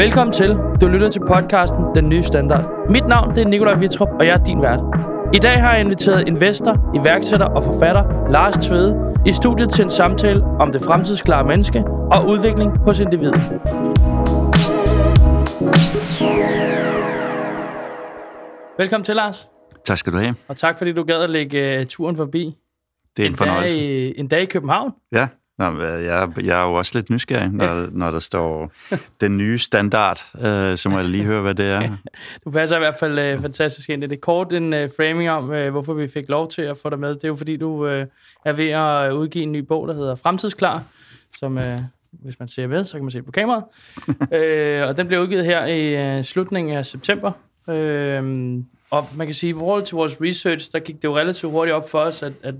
Velkommen til. Du lytter til podcasten Den Nye Standard. Mit navn det er Nikolaj Vitrup, og jeg er din vært. I dag har jeg inviteret investor, iværksætter og forfatter Lars Tvede i studiet til en samtale om det fremtidsklare menneske og udvikling hos individet. Velkommen til, Lars. Tak skal du have. Og tak, fordi du gad at lægge uh, turen forbi. Det er en, en fornøjelse. Dag i, en dag i København. Ja, Nå, jeg, jeg er jo også lidt nysgerrig, når, når der står den nye standard, øh, så må jeg lige høre, hvad det er. du passer i hvert fald øh, fantastisk ind. Det er kort en øh, framing om, øh, hvorfor vi fik lov til at få dig med. Det er jo fordi, du øh, er ved at udgive en ny bog, der hedder Fremtidsklar, som... Øh, hvis man ser med, så kan man se det på kameraet. øh, og den bliver udgivet her i øh, slutningen af september. Øh, og man kan sige, i forhold til vores research, der gik det jo relativt hurtigt op for os, at, at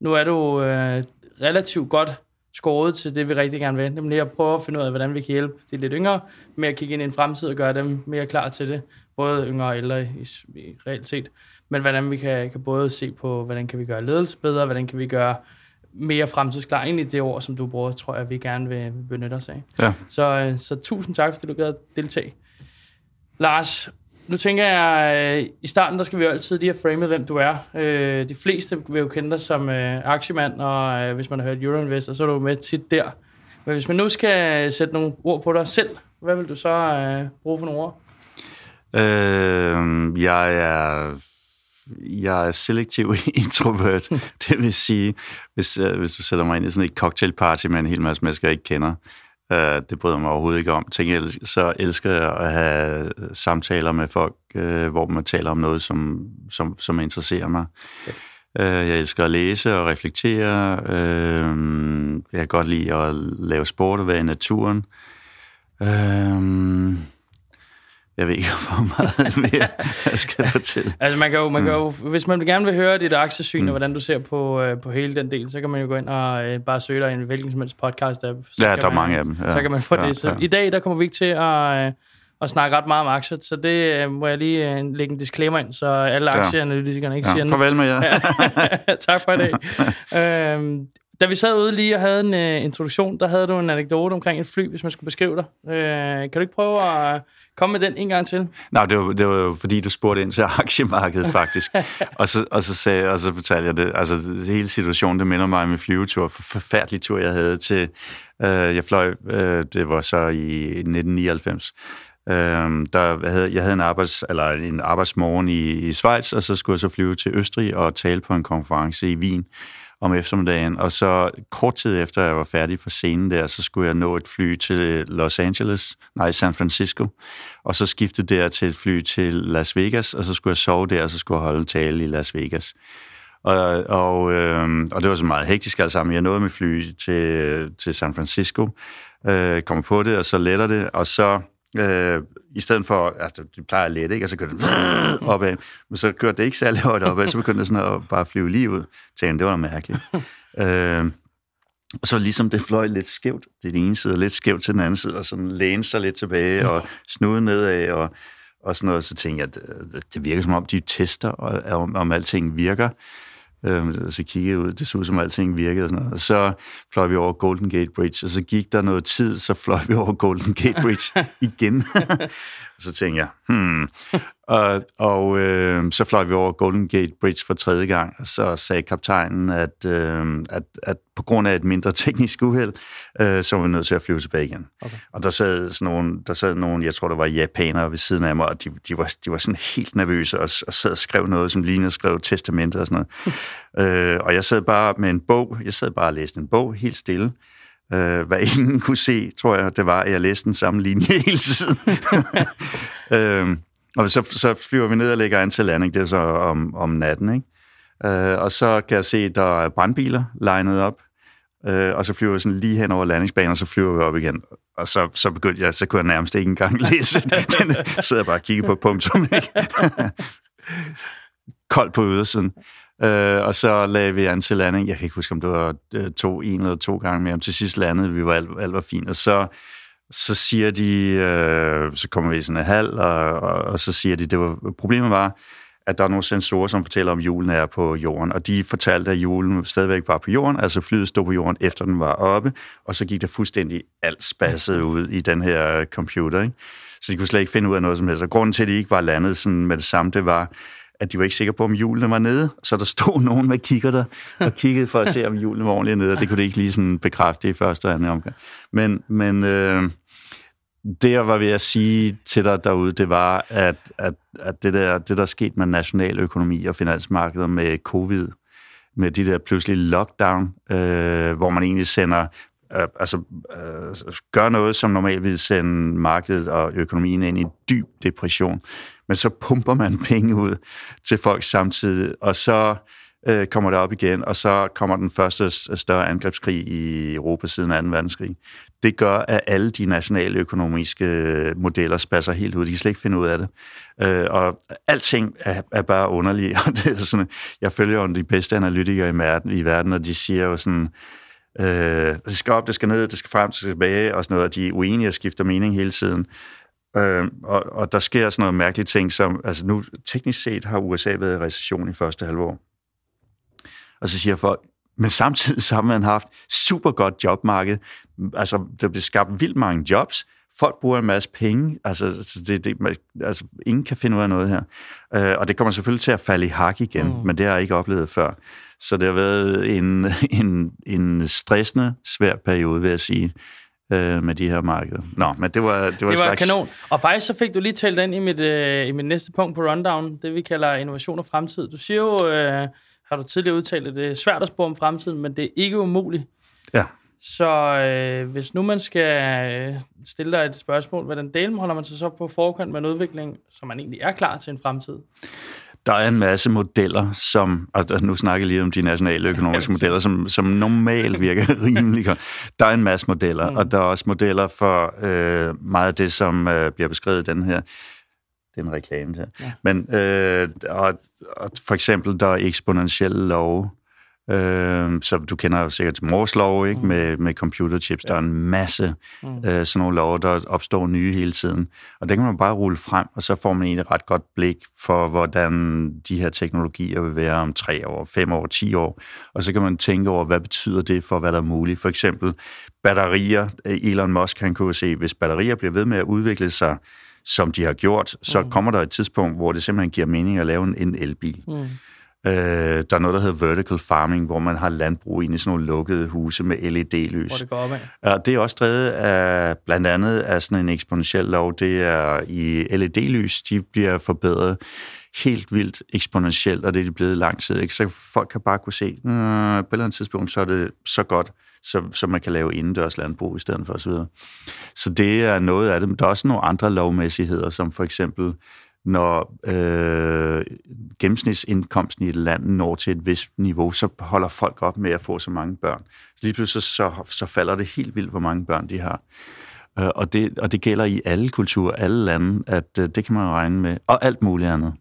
nu er du øh, relativt godt skåret til det, vi rigtig gerne vil. Nemlig at prøve at finde ud af, hvordan vi kan hjælpe de lidt yngre med at kigge ind i en fremtid og gøre dem mere klar til det. Både yngre og ældre i, i realitet. Men hvordan vi kan, kan både se på, hvordan kan vi gøre ledelse bedre, hvordan kan vi gøre mere fremtidsklar. Egentlig det ord, som du bruger, tror jeg, vi gerne vil benytte os af. Ja. Så, øh, så tusind tak, fordi du gad deltage. Lars, nu tænker jeg, øh, i starten, der skal vi jo altid lige have framet, hvem du er. Øh, de fleste vil jo kende dig som øh, aktiemand, og øh, hvis man har hørt Euroinvestor, så er du med tit der. Men hvis man nu skal sætte nogle ord på dig selv, hvad vil du så øh, bruge for nogle ord? Øh, jeg er jeg er selektiv introvert. det vil sige, hvis, øh, hvis du sætter mig ind i sådan et cocktailparty med en hel masse mennesker, jeg ikke kender, Øh, det bryder mig overhovedet ikke om. Tænk, så elsker jeg at have samtaler med folk, øh, hvor man taler om noget, som, som, som interesserer mig. Ja. Øh, jeg elsker at læse og reflektere. jeg kan godt lide at lave sport og være i naturen. Jeg ved ikke, hvor meget mere jeg skal fortælle. altså man kan jo, man kan jo, mm. hvis man gerne vil høre dit aktiesyn, mm. og hvordan du ser på, uh, på hele den del, så kan man jo gå ind og uh, bare søge dig en hvilken som helst podcast-app. Så ja, der man, er mange af dem. Ja. Så kan man få ja, det. Så ja. i dag, der kommer vi ikke til at, uh, at snakke ret meget om aktier, så det uh, må jeg lige uh, lægge en disclaimer ind, så alle aktieanalytikerne ikke ja, siger noget. Farvel med jer. ja. tak for det. uh, da vi sad ude lige og havde en uh, introduktion, der havde du en anekdote omkring et fly, hvis man skulle beskrive dig. Uh, kan du ikke prøve at Kom med den en gang til. Nej, det var, det var jo fordi, du spurgte ind til aktiemarkedet faktisk. og, så, og, så sagde, og så fortalte jeg det. Altså, det, hele situationen, det minder mig om en flyvetur. For forfærdelig tur, jeg havde til... Øh, jeg fløj, øh, det var så i 1999. Øh, der havde, jeg havde en, arbejds, eller en arbejdsmorgen i, i Schweiz, og så skulle jeg så flyve til Østrig og tale på en konference i Wien om eftermiddagen, og så kort tid efter jeg var færdig for scenen der, så skulle jeg nå et fly til Los Angeles, nej, San Francisco, og så skifte der til et fly til Las Vegas, og så skulle jeg sove der, og så skulle jeg holde tale i Las Vegas. Og, og, øh, og det var så meget hektisk alt sammen. Jeg nåede med fly til, til San Francisco, øh, kom på det, og så letter det, og så Øh, I stedet for, altså det plejer at lette, ikke? og så kørte det opad, men så kørte det ikke særlig højt opad, så begyndte det sådan at bare flyve lige ud. Tænkte, det var mærkeligt. øh, og så ligesom det fløj lidt skævt til den ene side, og lidt skævt til den anden side, og sådan læne sig lidt tilbage, og snude nedad, og, og sådan noget. Så tænkte jeg, det, det virker som om, de tester, og, om, om alting virker. Øh, så kiggede jeg ud, det så ud som alting virkede og sådan noget. Og så fløj vi over Golden Gate Bridge, og så gik der noget tid, så fløj vi over Golden Gate Bridge igen. og så tænkte jeg, hmm. Og, og øh, så fløj vi over Golden Gate Bridge for tredje gang, og så sagde kaptajnen, at, øh, at, at på grund af et mindre teknisk uheld, øh, så var vi nødt til at flyve tilbage igen. Okay. Og der sad, sådan nogle, der sad nogle, jeg tror, der var japanere ved siden af mig, og de, de, var, de var sådan helt nervøse, og, og sad og skrev noget, som lignede skrev testamentet og sådan noget. øh, og jeg sad bare med en bog, jeg sad bare og læste en bog helt stille, Øh, hvad ingen kunne se, tror jeg, det var, at jeg læste den samme linje hele tiden. øh, og så, så flyver vi ned og lægger an til landing, det er så om, om natten, ikke? Øh, og så kan jeg se, at der er brandbiler legnet op, øh, og så flyver vi sådan lige hen over landingsbanen, og så flyver vi op igen. Og så, så begyndte jeg, så kunne jeg nærmest ikke engang læse. Den sidder bare og kigger på punktum, ikke? Koldt på ydersiden. Øh, og så lagde vi an til landing. Jeg kan ikke huske, om det var øh, to, en eller to gange mere. Til sidst landede vi, var alt, alt var fint. Og så, så siger de, øh, så kommer vi i sådan en hal, og, og, og så siger de, det var, problemet var, at der er nogle sensorer, som fortæller, om julen er på jorden, og de fortalte, at julen stadigvæk var på jorden, altså flyet stod på jorden, efter den var oppe, og så gik der fuldstændig alt spasset ud i den her computer, ikke? Så de kunne slet ikke finde ud af noget som helst. Og grunden til, at de ikke var landet sådan med det samme, det var, at de var ikke sikre på, om hjulene var nede. Så der stod nogen med kigger der og kiggede for at se, om hjulene var ordentligt nede, og det kunne de ikke lige sådan bekræfte i første og anden omgang. Men, men øh, det, jeg var ved at sige til dig derude, det var, at, at, at det, der, det, der skete med nationaløkonomi og finansmarkeder med covid, med de der pludselig lockdown, øh, hvor man egentlig sender øh, altså øh, gør noget, som normalt ville sende markedet og økonomien ind i en dyb depression. Men så pumper man penge ud til folk samtidig, og så øh, kommer det op igen, og så kommer den første større angrebskrig i Europa siden 2. verdenskrig. Det gør, at alle de nationale økonomiske øh, modeller spasser helt ud. De kan slet ikke finde ud af det. Øh, og alting er, er bare underligt. Og det er sådan, jeg følger jo de bedste analytikere i verden, i verden, og de siger jo sådan, øh, det skal op, det skal ned, det skal frem, det skal tilbage, og sådan noget, og de er uenige og skifter mening hele tiden. Øh, og, og der sker sådan noget mærkelige ting, som, altså nu, teknisk set har USA været i recession i første halvår. Og så siger folk, men samtidig så har man haft super godt jobmarked. Altså, der bliver skabt vildt mange jobs. Folk bruger en masse penge. Altså, det, det, altså ingen kan finde ud af noget her. Øh, og det kommer selvfølgelig til at falde i hak igen, mm. men det har jeg ikke oplevet før. Så det har været en, en, en stressende, svær periode, vil jeg sige øh, med de her markeder. Nå, men det var Det var, det var slags... kanon. Og faktisk så fik du lige talt ind i mit, øh, i mit næste punkt på rundown, det vi kalder innovation og fremtid. Du siger jo, øh, har du tidligere udtalt, at det er svært at spå om fremtiden, men det er ikke umuligt. Ja. Så øh, hvis nu man skal øh, stille dig et spørgsmål, hvordan delen holder man sig så på forkant med en udvikling, så man egentlig er klar til en fremtid? Der er en masse modeller, som, og nu snakker jeg lige om de nationale økonomiske modeller, som, som normalt virker rimelig godt. Der er en masse modeller, mm. og der er også modeller for øh, meget af det, som øh, bliver beskrevet i den her det er en reklame til. Ja. Men øh, og, og for eksempel, der er eksponentielle love, øh, så du kender sikkert til Moores lov, ikke? Mm. Med, med computerchips. Der er en masse mm. øh, sådan nogle love, der opstår nye hele tiden. Og det kan man bare rulle frem, og så får man egentlig et ret godt blik for, hvordan de her teknologier vil være om tre år, fem år, ti år. Og så kan man tænke over, hvad betyder det for, hvad der er muligt. For eksempel batterier. Elon Musk, han kunne se, hvis batterier bliver ved med at udvikle sig, som de har gjort, så mm. kommer der et tidspunkt, hvor det simpelthen giver mening at lave en, en elbil. Mm. Øh, der er noget, der hedder vertical farming, hvor man har landbrug inde i sådan nogle lukkede huse med LED-lys. Hvor det går opad. Ja, det er også drevet af blandt andet af sådan en eksponentiel lov. Det er i LED-lys, de bliver forbedret helt vildt eksponentielt, og det er de blevet lang tid. Ikke? Så folk kan bare kunne se, øh, på et eller andet tidspunkt, så er det så godt, så, så man kan lave indendørs landbrug i stedet for osv. Så det er noget af det. Men der er også nogle andre lovmæssigheder, som for eksempel når øh, gennemsnitsindkomsten i et land når til et vist niveau, så holder folk op med at få så mange børn. Så lige pludselig så, så falder det helt vildt, hvor mange børn de har. Øh, og, det, og det gælder i alle kulturer, alle lande, at øh, det kan man regne med. Og alt muligt andet.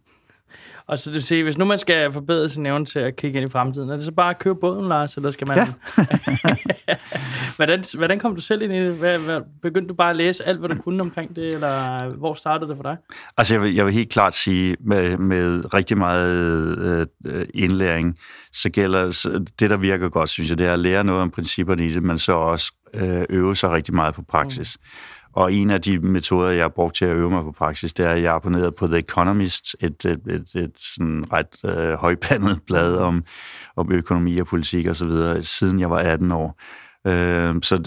Og så det vil sige, hvis nu man skal forbedre sin evne til at kigge ind i fremtiden, er det så bare at købe båden, Lars, eller skal man... Ja. hvordan, hvordan kom du selv ind i det? Hvad, hvad, begyndte du bare at læse alt, hvad du kunne omkring det, eller hvor startede det for dig? Altså, jeg vil, jeg vil helt klart sige, med, med rigtig meget øh, indlæring, så gælder det, der virker godt, synes jeg, det er at lære noget om principperne i det, men så også øh, øve sig rigtig meget på praksis. Mm. Og en af de metoder, jeg har brugt til at øve mig på praksis, det er, at jeg abonneret på The Economist, et, et, et, et sådan ret øh, højpandet blad om, om økonomi og politik og så videre, siden jeg var 18 år. Øh, så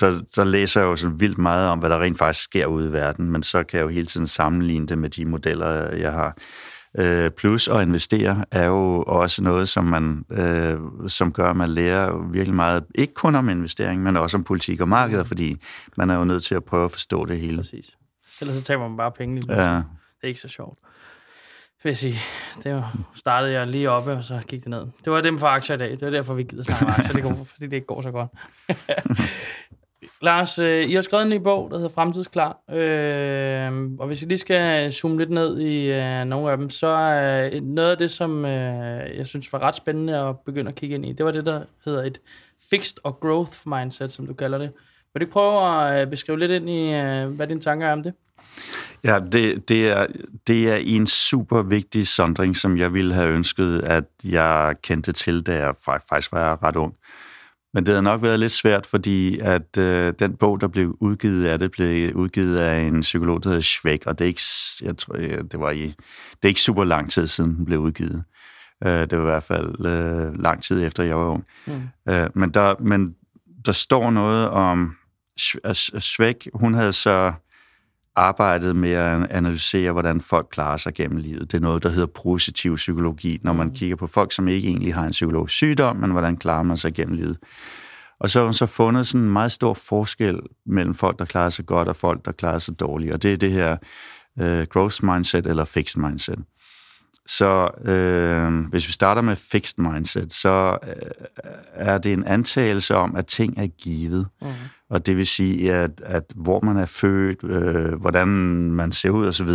der, der læser jeg jo så vildt meget om, hvad der rent faktisk sker ude i verden, men så kan jeg jo hele tiden sammenligne det med de modeller, jeg har. Øh, plus at investere er jo også noget, som, man, øh, som gør, at man lærer virkelig meget, ikke kun om investering, men også om politik og markeder, fordi man er jo nødt til at prøve at forstå det hele. Præcis. Ellers så tager man bare penge lige ja. Det er ikke så sjovt. Vil jeg sige. Det var, startede jeg lige oppe, og så gik det ned. Det var dem for aktier i dag. Det var derfor, vi gider snakke om aktier, det går, fordi det ikke går så godt. Lars, øh, I har skrevet en ny bog, der hedder Fremtidsklar. Øh, og hvis I lige skal zoome lidt ned i øh, nogle af dem, så er øh, noget af det, som øh, jeg synes var ret spændende at begynde at kigge ind i, det var det, der hedder et fixed og growth mindset, som du kalder det. Vil du ikke prøve at øh, beskrive lidt ind i, øh, hvad dine tanker er om det? Ja, det, det, er, det er en super vigtig sondring, som jeg ville have ønsket, at jeg kendte til, da jeg faktisk var ret ung. Men det har nok været lidt svært, fordi at øh, den bog, der blev udgivet af det, blev udgivet af en psykolog, der hedder Schweck, og det er ikke, jeg tror, det var i, det er ikke super lang tid siden, den blev udgivet. Øh, det var i hvert fald øh, lang tid efter, jeg var ung. Mm. Øh, men, der, men der står noget om, Schweck, hun havde så arbejdet med at analysere, hvordan folk klarer sig gennem livet. Det er noget, der hedder positiv psykologi, når man mm. kigger på folk, som ikke egentlig har en psykologisk sygdom, men hvordan klarer man sig gennem livet. Og så har hun så fundet sådan en meget stor forskel mellem folk, der klarer sig godt, og folk, der klarer sig dårligt. Og det er det her uh, growth mindset eller fixed mindset. Så øh, hvis vi starter med fixed mindset, så øh, er det en antagelse om, at ting er givet. Mm. Og det vil sige, at, at hvor man er født, øh, hvordan man ser ud osv.,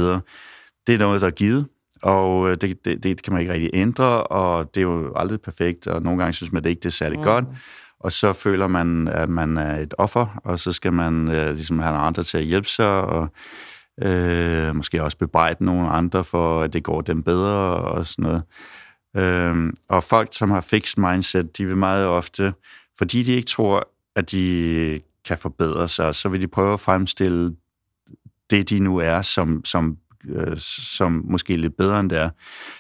det er noget, der er givet. Og øh, det, det, det kan man ikke rigtig ændre, og det er jo aldrig perfekt, og nogle gange synes man det ikke det er særlig mm. godt. Og så føler man, at man er et offer, og så skal man øh, ligesom have andre til at hjælpe sig, og øh, måske også bebrejde nogle andre for, at det går dem bedre og sådan noget. Øh, og folk, som har fixed mindset, de vil meget ofte, fordi de ikke tror, at de kan forbedre sig, så vil de prøve at fremstille det, de nu er, som, som, øh, som måske lidt bedre end det er.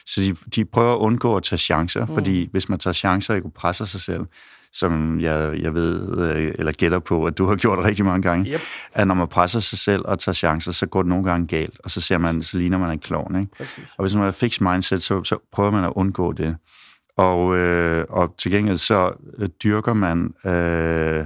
Så de, de prøver at undgå at tage chancer, mm. fordi hvis man tager chancer og presser sig selv, som jeg, jeg ved, øh, eller gætter på, at du har gjort rigtig mange gange, yep. at når man presser sig selv og tager chancer, så går det nogle gange galt, og så ser man, så ligner man en klovn. Ikke? Præcis. Og hvis man har fixed mindset, så, så prøver man at undgå det. Og, øh, og til gengæld så øh, dyrker man øh,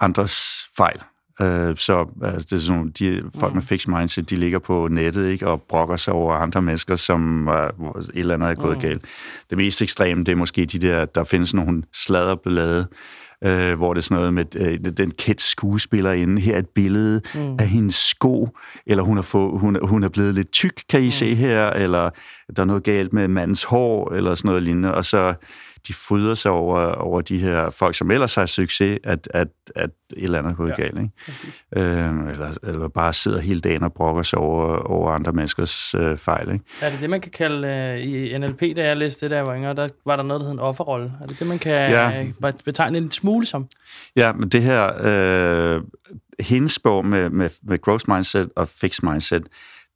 andres fejl. Øh, så altså, det er sådan, de folk med mm. fixed mindset, de ligger på nettet ikke, og brokker sig over andre mennesker, som uh, et eller andet er gået mm. galt. Det mest ekstreme, det er måske de der, der findes nogle sladderblade, øh, hvor det er sådan noget med øh, den kæt skuespiller inde. Her er et billede mm. af hendes sko, eller hun er, få, hun, hun er blevet lidt tyk, kan I mm. se her, eller der er noget galt med mandens hår, eller sådan noget lignende. Og så de fryder sig over, over de her folk, som ellers har succes, at, at, at et eller andet er gået ja, galt. Ikke? Øh, eller, eller bare sidder hele dagen og brokker sig over, over andre menneskers øh, fejl. Ikke? Er det det, man kan kalde øh, i NLP, da jeg læste det, der var yngre, der var der noget, der hed en offerrolle. Er det det, man kan ja. øh, betegne en smule som? Ja, men det her, øh, hendes bog med, med, med growth mindset og fixed mindset,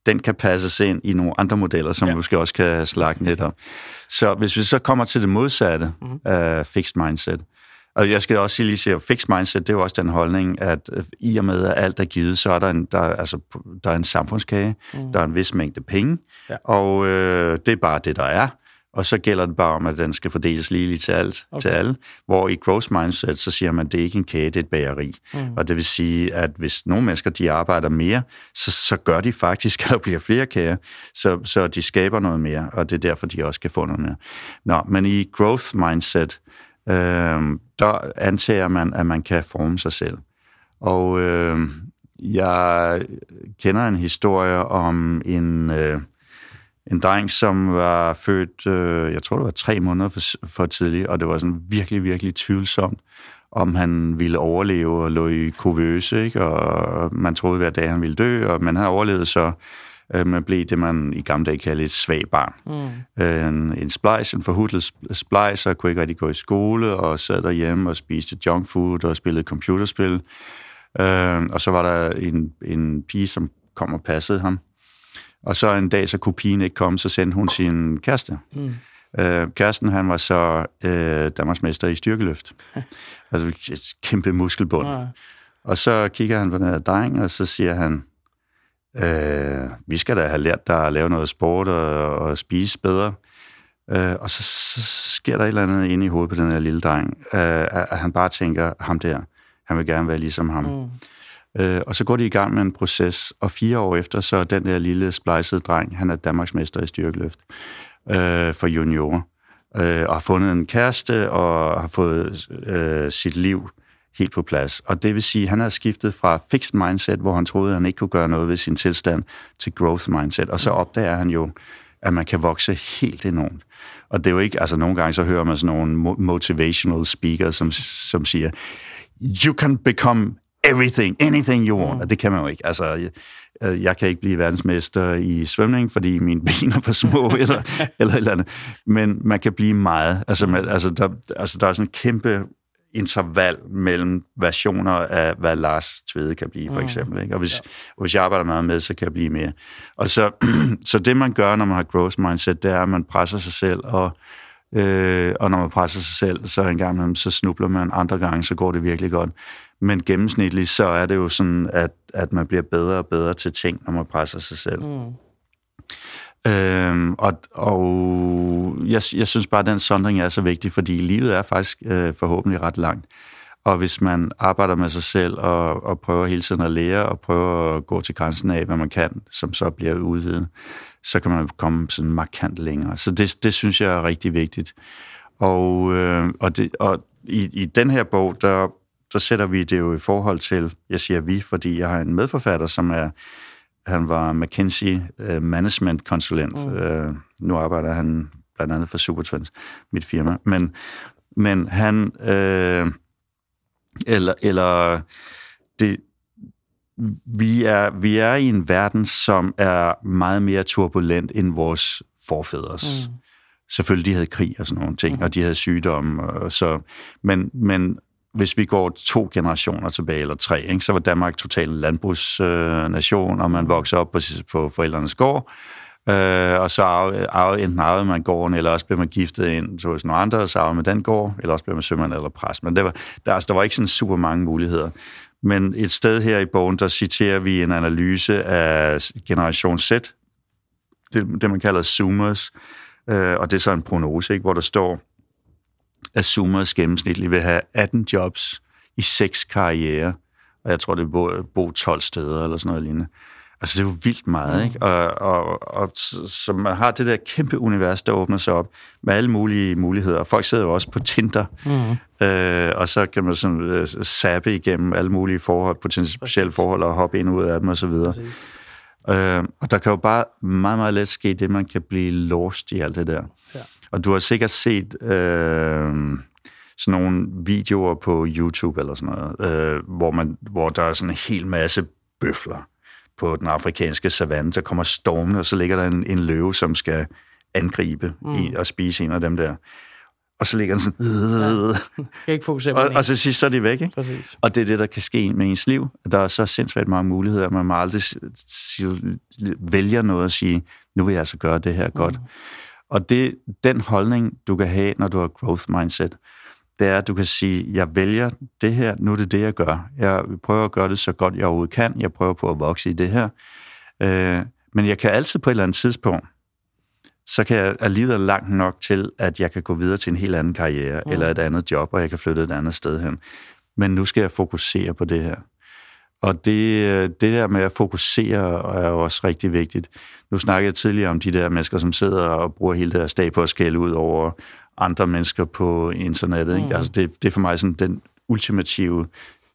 den kan passes ind i nogle andre modeller, som ja. måske også kan slakke lidt op. Så hvis vi så kommer til det modsatte mm-hmm. af fixed mindset, og jeg skal også lige sige, at fixed mindset, det er jo også den holdning, at øh, i og med, at alt er givet, så er der en, der, altså, der er en samfundskage, mm. der er en vis mængde penge, ja. og øh, det er bare det, der er og så gælder det bare om, at den skal fordeles lige til alt, okay. til alle. Hvor i growth mindset, så siger man, at det er ikke en kage, det er et bageri. Mm. Og det vil sige, at hvis nogle mennesker, de arbejder mere, så, så gør de faktisk, at der bliver flere kager, så, så de skaber noget mere, og det er derfor, de også kan få noget mere. Nå, men i growth mindset, øh, der antager man, at man kan forme sig selv. Og øh, jeg kender en historie om en... Øh, en dreng, som var født, øh, jeg tror det var tre måneder for, for tidligt, og det var sådan virkelig, virkelig tvivlsomt, om han ville overleve og lå i kuvøse, ikke? og man troede hver dag, han ville dø, og, men han overlevede så, øh, man blev det, man i gamle dage kaldte et svag barn. Mm. Øh, en, en splice, en forhudlet splice, og kunne ikke rigtig gå i skole, og sad derhjemme og spiste junk food og spillede computerspil. Øh, og så var der en, en pige, som kom og passede ham, og så en dag, så kunne pigen ikke komme, så sendte hun sin kæreste. Mm. Øh, kæresten, han var så øh, Danmarksmester i styrkeløft. altså et kæmpe muskelbund. Ja. Og så kigger han på den her dreng, og så siger han, øh, vi skal da have lært dig at lave noget sport og, og spise bedre. Øh, og så, så sker der et eller andet inde i hovedet på den her lille dreng, øh, at han bare tænker, ham der, han vil gerne være ligesom ham. Mm. Øh, og så går de i gang med en proces, og fire år efter, så er den der lille splicede dreng, han er Danmarksmester i styrkeløft øh, for juniorer, øh, og har fundet en kæreste, og har fået øh, sit liv helt på plads. Og det vil sige, at han har skiftet fra fixed mindset, hvor han troede, at han ikke kunne gøre noget ved sin tilstand, til growth mindset. Og så opdager han jo, at man kan vokse helt enormt. Og det er jo ikke, altså nogle gange så hører man sådan nogle motivational speakers, som, som siger, you can become everything, anything you want. Mm. Og det kan man jo ikke. Altså, jeg, øh, jeg kan ikke blive verdensmester i svømning, fordi mine ben er for små, eller, eller eller andet. Men man kan blive meget. Altså, man, altså, der, altså, der er sådan en kæmpe interval mellem versioner af, hvad Lars Tvede kan blive, for mm. eksempel. Ikke? Og hvis, ja. hvis jeg arbejder meget med, så kan jeg blive mere. Og så, så det, man gør, når man har growth mindset, det er, at man presser sig selv, og, øh, og når man presser sig selv, så en gang så snubler man, andre gange, så går det virkelig godt. Men gennemsnitligt, så er det jo sådan, at, at man bliver bedre og bedre til ting, når man presser sig selv. Mm. Øhm, og og jeg, jeg synes bare, at den sondring er så vigtig, fordi livet er faktisk øh, forhåbentlig ret langt. Og hvis man arbejder med sig selv og, og prøver hele tiden at lære og prøver at gå til grænsen af, hvad man kan, som så bliver udvidet, så kan man komme sådan markant længere. Så det, det synes jeg er rigtig vigtigt. Og, øh, og, det, og i, i den her bog, der, der sætter vi det jo i forhold til, jeg siger vi, fordi jeg har en medforfatter, som er han var McKinsey uh, Management Konsulent. Mm. Uh, nu arbejder han blandt andet for Supertwins, mit firma. Men, men han... Uh, eller, eller det, vi er, vi er i en verden, som er meget mere turbulent end vores forfædres. Mm. Selvfølgelig, de havde krig og sådan nogle ting, mm. og de havde sygdomme. Og så, men, men hvis vi går to generationer tilbage, eller tre, ikke, så var Danmark totalt en landbrugsnation, øh, og man voksede op på, på forældrenes gård, øh, og så arvede, arvede, enten arvede man gården, eller også blev man giftet ind til nogle andre, og så arvede man den gård, eller også blev man sømand eller præst. Men det var, der, altså, der var ikke sådan super mange muligheder. Men et sted her i bogen, der citerer vi en analyse af Generation Z, det, det man kalder Zoomers, øh, og det er så en prognose, ikke, hvor der står, at Zoomers gennemsnitligt vil have 18 jobs i seks karriere, og jeg tror, det er bo 12 steder eller sådan noget lignende. Altså, det er jo vildt meget, mm. ikke? Og, og, og så man har det der kæmpe univers, der åbner sig op med alle mulige muligheder. Folk sidder jo også på Tinder, mm. øh, og så kan man sådan sappe igennem alle mulige forhold, potentielle forhold, og hoppe ind og ud af dem, og så videre. Øh, og der kan jo bare meget, meget let ske det, man kan blive lost i alt det der. Og du har sikkert set øh, sådan nogle videoer på YouTube eller sådan noget, øh, hvor, man, hvor der er sådan en hel masse bøfler på den afrikanske savanne, der kommer stormende, og så ligger der en, en løve, som skal angribe mm. en, og spise en af dem der. Og så ligger den sådan... Øh, ja. kan ikke fokusere på og, og så sidst så er de væk, ikke? Præcis. Og det er det, der kan ske med ens liv. Der er så sindssygt mange muligheder, man må aldrig vælge noget og sige, nu vil jeg altså gøre det her godt. Og det, den holdning, du kan have, når du har growth mindset, det er, at du kan sige, jeg vælger det her, nu er det det, jeg gør. Jeg prøver at gøre det så godt, jeg overhovedet kan. Jeg prøver på at vokse i det her. Øh, men jeg kan altid på et eller andet tidspunkt, så kan jeg alligevel langt nok til, at jeg kan gå videre til en helt anden karriere, mm. eller et andet job, og jeg kan flytte et andet sted hen. Men nu skal jeg fokusere på det her. Og det, det der med at fokusere er også rigtig vigtigt. Nu snakkede jeg tidligere om de der mennesker, som sidder og bruger hele deres dag på at skælde ud over andre mennesker på internettet. Ikke? Mm. Altså det, det er for mig sådan den ultimative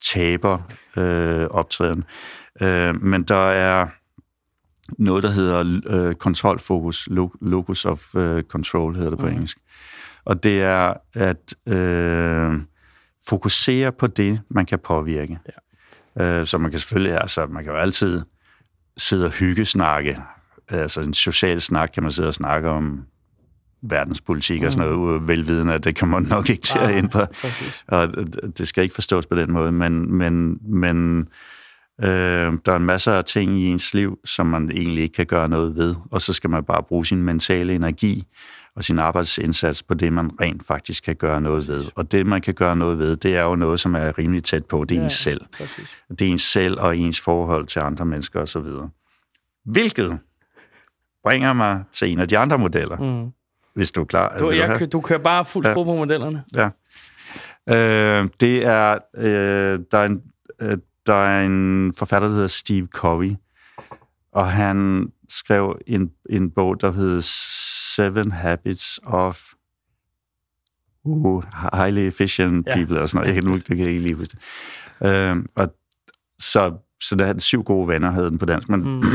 taber øh, optræden. Øh, men der er noget, der hedder øh, kontrolfokus, locus of øh, control hedder det på mm. engelsk. Og det er at øh, fokusere på det, man kan påvirke. Ja. Øh, så man kan selvfølgelig, altså man kan jo altid sidde og hygge snakke. Altså en social snak kan man sidde og snakke om verdenspolitik mm. og sådan noget, velvidende, at det kan man nok ikke til at ændre. Og det skal ikke forstås på den måde, men, men, men øh, der er en masse af ting i ens liv, som man egentlig ikke kan gøre noget ved, og så skal man bare bruge sin mentale energi og sin arbejdsindsats på det, man rent faktisk kan gøre noget ved. Og det, man kan gøre noget ved, det er jo noget, som er rimelig tæt på. Det er ja, ens selv. Præcis. Det er ens selv og ens forhold til andre mennesker osv. Hvilket bringer mig til en af de andre modeller. Mm hvis du er klar. Du, jeg, du kører bare fuld ja. på modellerne. Ja. Øh, det er, øh, der, er en, øh, der er en forfatter, der hedder Steve Covey, og han skrev en, en bog, der hedder Seven Habits of uh, Highly Efficient ja. People, og sådan noget. Jeg kan, nu, det kan jeg ikke lige huske det. Øh, og så, så der er syv gode venner, hed den på dansk, men mm.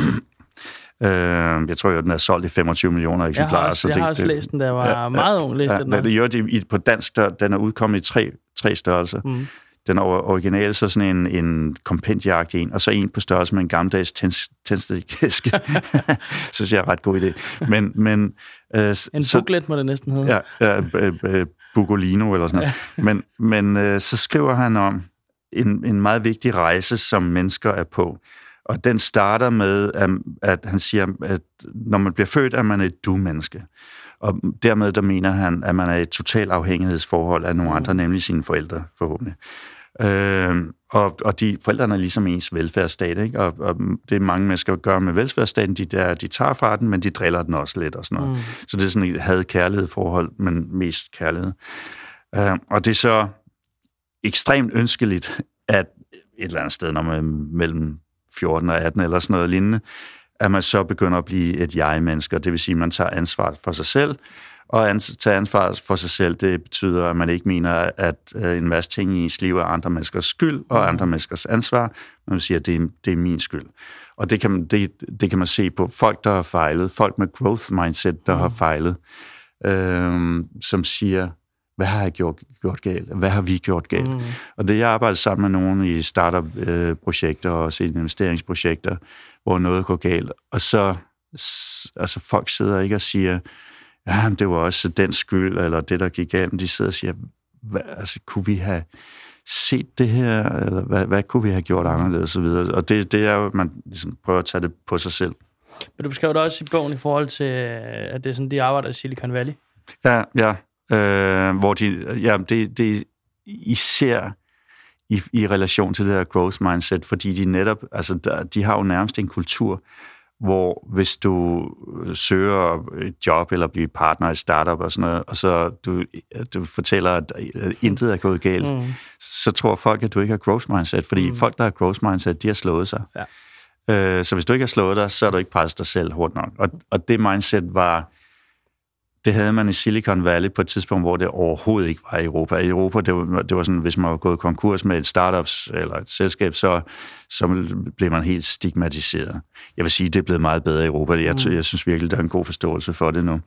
Øh, jeg tror jo, den er solgt i 25 millioner eksemplarer. Jeg har også, så det, jeg har også det, læst den, der var ja, meget ung læst ja, den. Det, det, det, på dansk, der, den er udkommet i tre, tre størrelser. Mm. Den originale, så sådan en, en kompendieagtig en, og så en på størrelse med en gammeldags tændstedkæske. så synes jeg er ret god idé. Men, men, øh, en så, booklet må det næsten hedde. Ja, øh, øh, Bugolino eller sådan noget. Ja. Men, men øh, så skriver han om en, en meget vigtig rejse, som mennesker er på. Og den starter med, at, at han siger, at når man bliver født, er man et du-menneske. Og dermed der mener han, at man er et totalt afhængighedsforhold af nogle mm. andre, nemlig sine forældre forhåbentlig. Øh, og, og de forældrene er ligesom ens velfærdsstat, ikke? Og, og det mange mennesker gør med velfærdsstaten, de, der, de tager fra den, men de driller den også lidt og sådan noget. Mm. Så det er sådan et had-kærlighed forhold, men mest kærlighed. Øh, og det er så ekstremt ønskeligt, at et eller andet sted, når man er mellem 14 og 18 eller sådan noget lignende, at man så begynder at blive et jeg-menneske, det vil sige, at man tager ansvar for sig selv, og at tage ansvar for sig selv, det betyder, at man ikke mener, at øh, en masse ting i ens liv er andre menneskers skyld og mm. andre menneskers ansvar. Man siger, at det er, det er min skyld. Og det kan, man, det, det kan man se på folk, der har fejlet, folk med growth mindset, der mm. har fejlet, øh, som siger, hvad har jeg gjort, gjort galt? Hvad har vi gjort galt? Mm. Og det, jeg arbejder sammen med nogen i startup-projekter og også investeringsprojekter, hvor noget går galt, og så altså folk sidder ikke og siger, ja, det var også den skyld, eller det, der gik galt, men de sidder og siger, hvad, altså, kunne vi have set det her, eller hvad, hvad kunne vi have gjort anderledes, og videre. Og det, det er jo, at man ligesom prøver at tage det på sig selv. Men du beskrev det også i bogen i forhold til, at det er sådan, de arbejder i Silicon Valley. Ja, ja. Øh, hvor de, ja, det, det især i, i relation til det her growth mindset, fordi de netop, altså der, de har jo nærmest en kultur, hvor hvis du søger et job eller bliver partner i startup og sådan noget, og så du, du fortæller, at intet er gået galt, mm. så tror folk, at du ikke har growth mindset, fordi mm. folk, der har growth mindset, de har slået sig. Ja. Øh, så hvis du ikke har slået dig, så er du ikke presset dig selv hårdt nok. Og, og det mindset var det havde man i Silicon Valley på et tidspunkt, hvor det overhovedet ikke var i Europa. I Europa, det var, det var sådan, hvis man var gået konkurs med et startups eller et selskab, så, så blev man helt stigmatiseret. Jeg vil sige, det er blevet meget bedre i Europa. Jeg, mm. jeg synes virkelig, der er en god forståelse for det nu.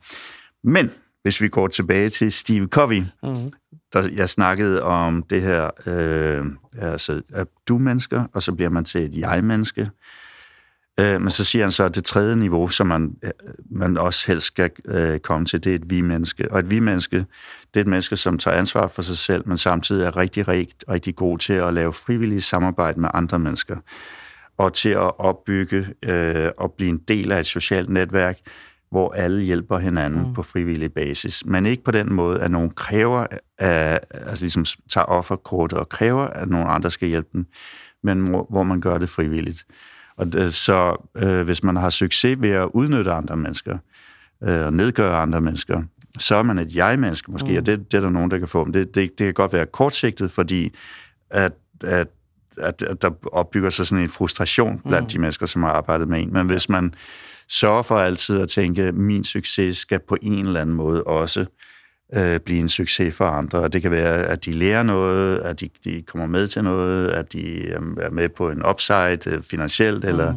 Men hvis vi går tilbage til Steve Covey, mm. der jeg snakkede om det her, øh, altså, at du mennesker, og så bliver man til et jeg-menneske. Øh, men så siger han så, at det tredje niveau, som man, man også helst skal øh, komme til, det er et vi-menneske. Og et vi-menneske, det er et menneske, som tager ansvar for sig selv, men samtidig er rigtig, rigtig, rigtig god til at lave frivillige samarbejde med andre mennesker. Og til at opbygge øh, og blive en del af et socialt netværk, hvor alle hjælper hinanden mm. på frivillig basis. Men ikke på den måde, at nogen kræver, at, altså ligesom tager offerkortet og kræver, at nogen andre skal hjælpe dem, men hvor man gør det frivilligt. Og så øh, hvis man har succes ved at udnytte andre mennesker, øh, og nedgøre andre mennesker, så er man et jeg-menneske måske, mm. og det, det er der nogen, der kan få. Men det, det, det kan godt være kortsigtet, fordi at, at, at, at der opbygger sig sådan en frustration blandt mm. de mennesker, som har arbejdet med en. Men hvis man sørger for altid at tænke, min succes skal på en eller anden måde også øh, blive en succes for andre. Og det kan være, at de lærer noget, at de, de kommer med til noget, at de er med på en upside øh, finansielt, mm. eller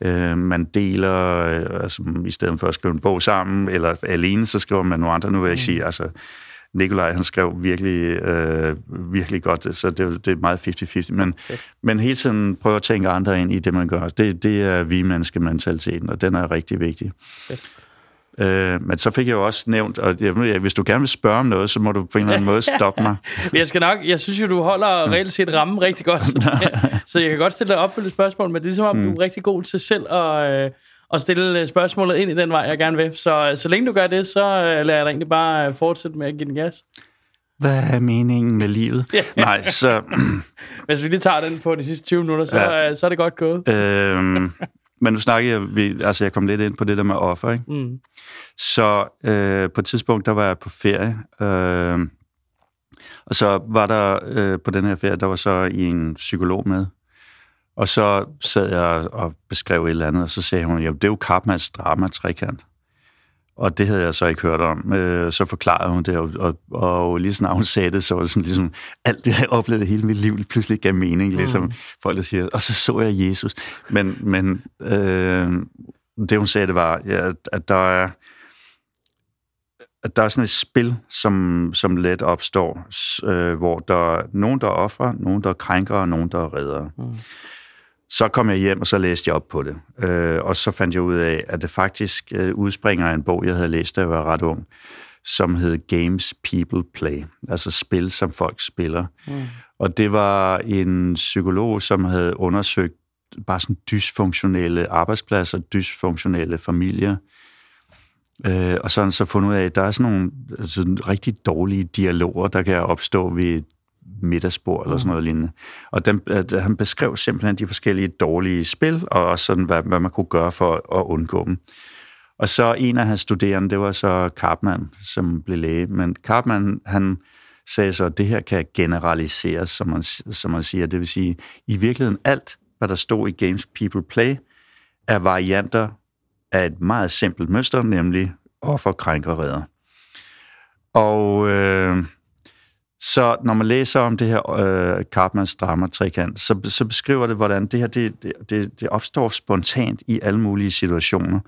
øh, man deler, øh, altså, i stedet for at skrive en bog sammen, eller alene, så skriver man nogle andre. Nu vil jeg mm. sige, altså, Nikolaj, han skrev virkelig, øh, virkelig godt, så det, det er meget 50-50. Men, okay. men hele tiden prøve at tænke andre ind i det, man gør. Det, det er vi menneskementaliteten, og den er rigtig vigtig. Okay. Øh, men så fik jeg jo også nævnt, og jeg, hvis du gerne vil spørge om noget, så må du på en eller anden måde stoppe mig. jeg skal nok, jeg synes jo, du holder reelt set rammen rigtig godt. så jeg kan godt stille dig opfølgende spørgsmål, men det er som om, mm. du er rigtig god til selv at, øh, at stille spørgsmålet ind i den vej, jeg gerne vil. Så så længe du gør det, så øh, lader jeg dig egentlig bare fortsætte med at give den gas. Hvad er meningen med livet? Nej, så... Hvis vi lige tager den på de sidste 20 minutter, så, ja. så er det godt gået. øhm, men nu snakker jeg, vi, altså jeg kom lidt ind på det der med offer, ikke? Mm. Så øh, på et tidspunkt, der var jeg på ferie, øh, og så var der øh, på den her ferie, der var så en psykolog med, og så sad jeg og beskrev et eller andet, og så sagde hun, ja, det er jo Karpmans drama-trekant. Og det havde jeg så ikke hørt om. Øh, så forklarede hun det, og, og, og lige snart hun sagde det, så var det sådan ligesom, alt det, jeg oplevede hele mit liv, pludselig gav mening, ligesom mm. folk der siger, og så så jeg Jesus. Men, men øh, det hun sagde, det var, ja, at der er, at der er sådan et spil, som, som let opstår, øh, hvor der er nogen, der er nogen, der er krænker, og nogen, der er redder. Mm. Så kom jeg hjem, og så læste jeg op på det. Øh, og så fandt jeg ud af, at det faktisk øh, udspringer af en bog, jeg havde læst, da jeg var ret ung, som hed Games People Play, altså spil, som folk spiller. Mm. Og det var en psykolog, som havde undersøgt bare sådan dysfunktionelle arbejdspladser, dysfunktionelle familier, Øh, og så har han så fundet ud af, at der er sådan nogle altså, rigtig dårlige dialoger, der kan opstå ved middagsbord eller sådan noget lignende. Og den, at han beskrev simpelthen de forskellige dårlige spil, og også sådan, hvad, hvad man kunne gøre for at undgå dem. Og så en af hans studerende, det var så Karpman, som blev læge. Men Karpman, han sagde så, at det her kan generaliseres, som man, som man siger. Det vil sige, i virkeligheden alt, hvad der stod i Games People Play, er varianter af et meget simpelt mønster, nemlig offer, krænker, redder. Og øh, så når man læser om det her øh, Karpmans drama-trekant, så, så beskriver det, hvordan det her det, det, det opstår spontant i alle mulige situationer.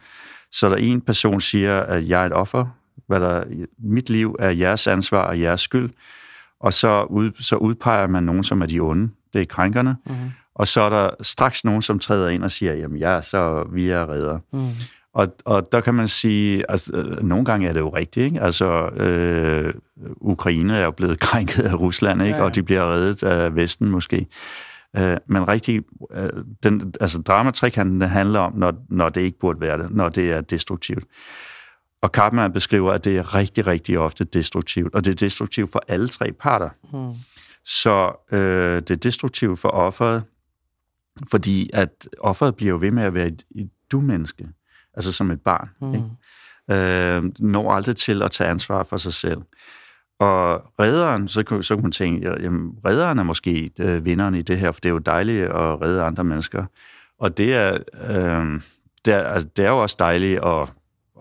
Så der en person siger, at jeg er et offer, hvad der, mit liv er jeres ansvar og jeres skyld, og så, ud, så udpeger man nogen, som er de onde, det er krænkerne, mm-hmm. og så er der straks nogen, som træder ind og siger, jamen ja, så vi er redder. Mm. Og, og der kan man sige, altså øh, nogle gange er det jo rigtigt, ikke? Altså øh, Ukraine er jo blevet krænket af Rusland, ikke? Ja, ja. Og de bliver reddet af Vesten måske. Øh, men rigtig, øh, den, altså dramatrikanten handler om, når, når det ikke burde være det, når det er destruktivt. Og Karpman beskriver, at det er rigtig, rigtig ofte destruktivt, og det er destruktivt for alle tre parter. Hmm. Så øh, det er destruktivt for offeret, fordi at offeret bliver jo ved med at være et, et du-menneske altså som et barn. Mm. Ikke? Øh, når aldrig til at tage ansvar for sig selv. Og redderen, så, så kan man tænke, jamen, redderen er måske øh, vinderen i det her, for det er jo dejligt at redde andre mennesker. Og det er, øh, det er, altså, det er jo også dejligt at,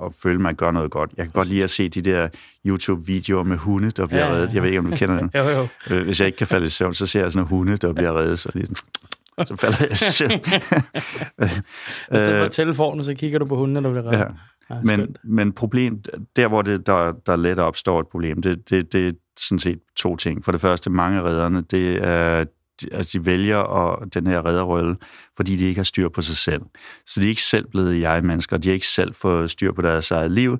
at føle, at man gør noget godt. Jeg kan godt lide at se de der YouTube-videoer med hunde, der bliver ja, reddet. Jeg ved ikke, om du kender dem. jo, jo. Øh, hvis jeg ikke kan falde i søvn, så ser jeg sådan nogle hunde, der bliver reddet. Så lige sådan, så falder jeg i søvn. I stedet for telefonen, så kigger du på hunden, der bliver reddet. Ja. Ja, men, men problem, der hvor det, der, der let opstår et problem, det, det, det er sådan set to ting. For det første, mange af redderne, det er, altså de vælger at, den her redderrolle, fordi de ikke har styr på sig selv. Så de er ikke selv blevet jeg-mennesker, de har ikke selv fået styr på deres eget liv,